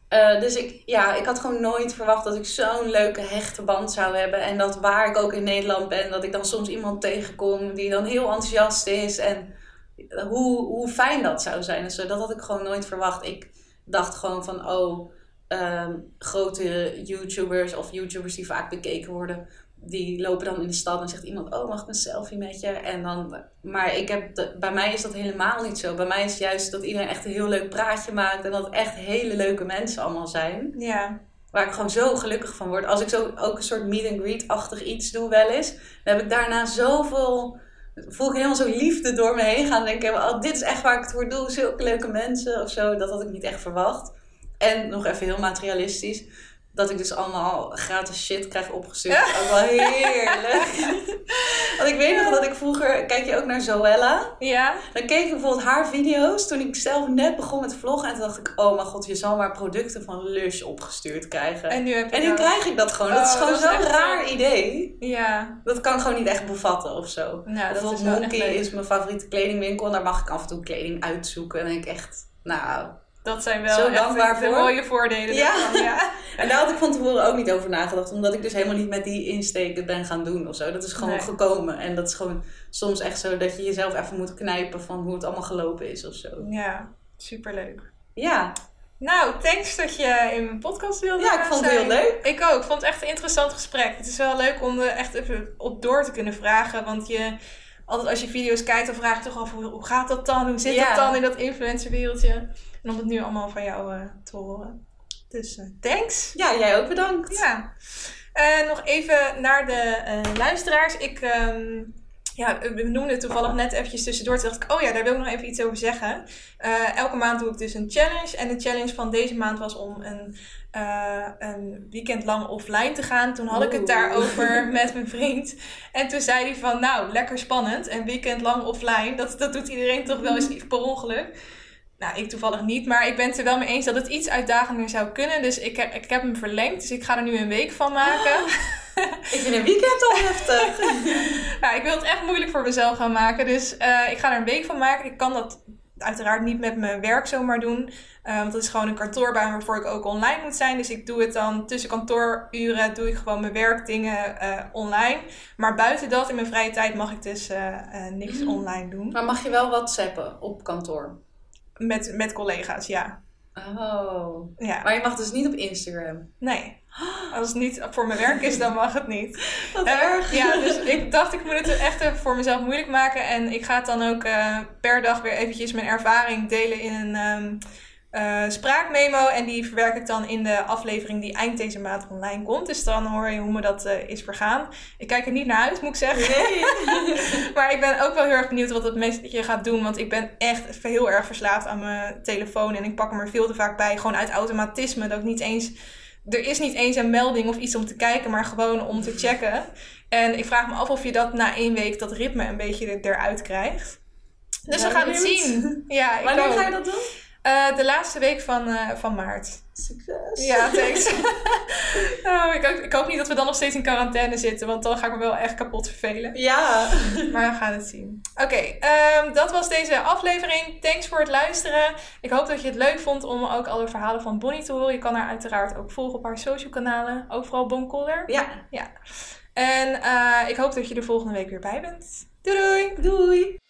Eh, dus ik, ja, ik had gewoon nooit verwacht dat ik zo'n leuke hechte band zou hebben. En dat waar ik ook in Nederland ben, dat ik dan soms iemand tegenkom die dan heel enthousiast is. En hoe, hoe fijn dat zou zijn. Dus dat had ik gewoon nooit verwacht. Ik dacht gewoon van, oh, ehm, grote YouTubers of YouTubers die vaak bekeken worden, die lopen dan in de stad en zegt iemand, oh, mag ik een selfie met je? En dan, maar ik heb de- bij mij is dat helemaal niet zo. Bij mij is juist dat iedereen echt een heel leuk praatje maakt en dat het echt hele leuke mensen allemaal zijn. Ja. Waar ik gewoon zo gelukkig van word. Als ik zo ook een soort meet and greet-achtig iets doe wel eens, dan heb ik daarna zoveel, voel ik helemaal zo liefde door me heen gaan. Dan denk ik, oh, dit is echt waar ik het voor doe. Zulke leuke mensen of zo. Dat had ik niet echt verwacht. En nog even heel materialistisch. Dat ik dus allemaal gratis shit krijg opgestuurd. Ja. Ook wel heerlijk. Want ik weet nog dat ik vroeger... Kijk je ook naar Zoella? Ja. Dan keek ik bijvoorbeeld haar video's toen ik zelf net begon met vloggen. En toen dacht ik, oh mijn god, je zal maar producten van Lush opgestuurd krijgen. En, En nu heb je nu dat. krijg ik dat gewoon. dat is Oh, gewoon zo'n raar zo. idee. Ja. Dat kan ik gewoon niet echt bevatten of zo. Nou, dat is Bijvoorbeeld Monkey is mijn favoriete kledingwinkel. En daar mag ik af en toe kleding uitzoeken. En dan denk ik echt, nou... Dat zijn wel echt de mooie voordelen Ja. ja. En daar had ik van tevoren ook niet over nagedacht. Omdat ik dus helemaal niet met die insteek het ben gaan doen of zo. Dat is gewoon Nee. gekomen. En dat is gewoon soms echt zo dat je jezelf even moet knijpen van hoe het allemaal gelopen is of zo. Ja, superleuk. Ja, Nou, thanks dat je in mijn podcast wilde Ja, ik vond het zijn. heel leuk. Ik ook. Ik vond het echt een interessant gesprek. Het is wel leuk om er echt even op door te kunnen vragen. Want je, altijd als je video's kijkt, dan vraag je toch af hoe, gaat dat dan? Hoe zit dat dan in dat influencerwereldje? En om het nu allemaal van jou eh, te horen. Dus eh, thanks. ja jij ook bedankt. Ja. En nog even naar de eh, luisteraars. Ik, ehm, ja, we noemden het toevallig net eventjes tussendoor. Toen dacht ik, oh ja, daar wil ik nog even iets over zeggen. Uh, elke maand doe ik dus een challenge. En de challenge van deze maand was om een, uh, een weekend lang offline te gaan. Toen had ik het daarover met mijn vriend. En toen zei hij van, nou, lekker spannend. Een weekend lang offline, dat, dat doet iedereen toch wel eens per ongeluk. Nou, ik toevallig niet, maar ik ben het er wel mee eens dat het iets uitdagender zou kunnen. Dus ik, ik heb hem verlengd, dus ik ga er nu een week van maken. ik vind een weekend al heftig. ja, ik wil het echt moeilijk voor mezelf gaan maken. Dus uh, ik ga er een week van maken. Ik kan dat uiteraard niet met mijn werk zomaar doen. Uh, want dat is gewoon een kantoorbaan waarvoor ik ook online moet zijn. Dus ik doe het dan tussen kantooruren, doe ik gewoon mijn werkdingen uh, online. Maar buiten dat, in mijn vrije tijd, mag ik dus niks mm. online doen. Maar mag je wel whatsappen op kantoor? Met, met collega's, ja. Oh. Ja. Maar je mag dus niet op Instagram? Nee. Als het niet voor mijn werk is, dan mag het niet. Wat uh, erg. Ja, dus ik dacht ik moet het echt even voor mezelf moeilijk maken. En ik ga het dan ook uh, per dag weer eventjes mijn ervaring delen in een um, uh, spraakmemo. En die verwerk ik dan in de aflevering die eind deze maand online komt. Dus dan hoor je hoe me dat uh, is vergaan. Ik kijk er niet naar uit, moet ik zeggen. Nee. maar ik ben ook wel heel erg benieuwd wat het meeste gaat doen. Want ik ben echt heel erg verslaafd aan mijn telefoon. En ik pak hem er veel te vaak bij. Gewoon uit automatisme. Dat ik niet eens er is niet eens een melding of iets om te kijken, maar gewoon om te checken. En ik vraag me af of je dat na één week dat ritme een beetje eruit krijgt. Dus we gaan het zien. Ja, ik Wanneer ga je dat doen? Uh, de laatste week van, uh, van maart. Succes. Ja, thanks. nou, ik, hoop, ik, hoop niet dat we dan nog steeds in quarantaine zitten, want dan ga ik me wel echt kapot vervelen. Ja. maar we gaan het zien. Oké, okay, um, dat was deze aflevering. Thanks voor het luisteren. Ik hoop dat je het leuk vond om ook alle verhalen van Bonnie te horen. Je kan haar uiteraard ook volgen op haar social kanalen. Overal Boncolder. Ja. ja. En uh, ik hoop dat je er volgende week weer bij bent. Doei doei! Doei!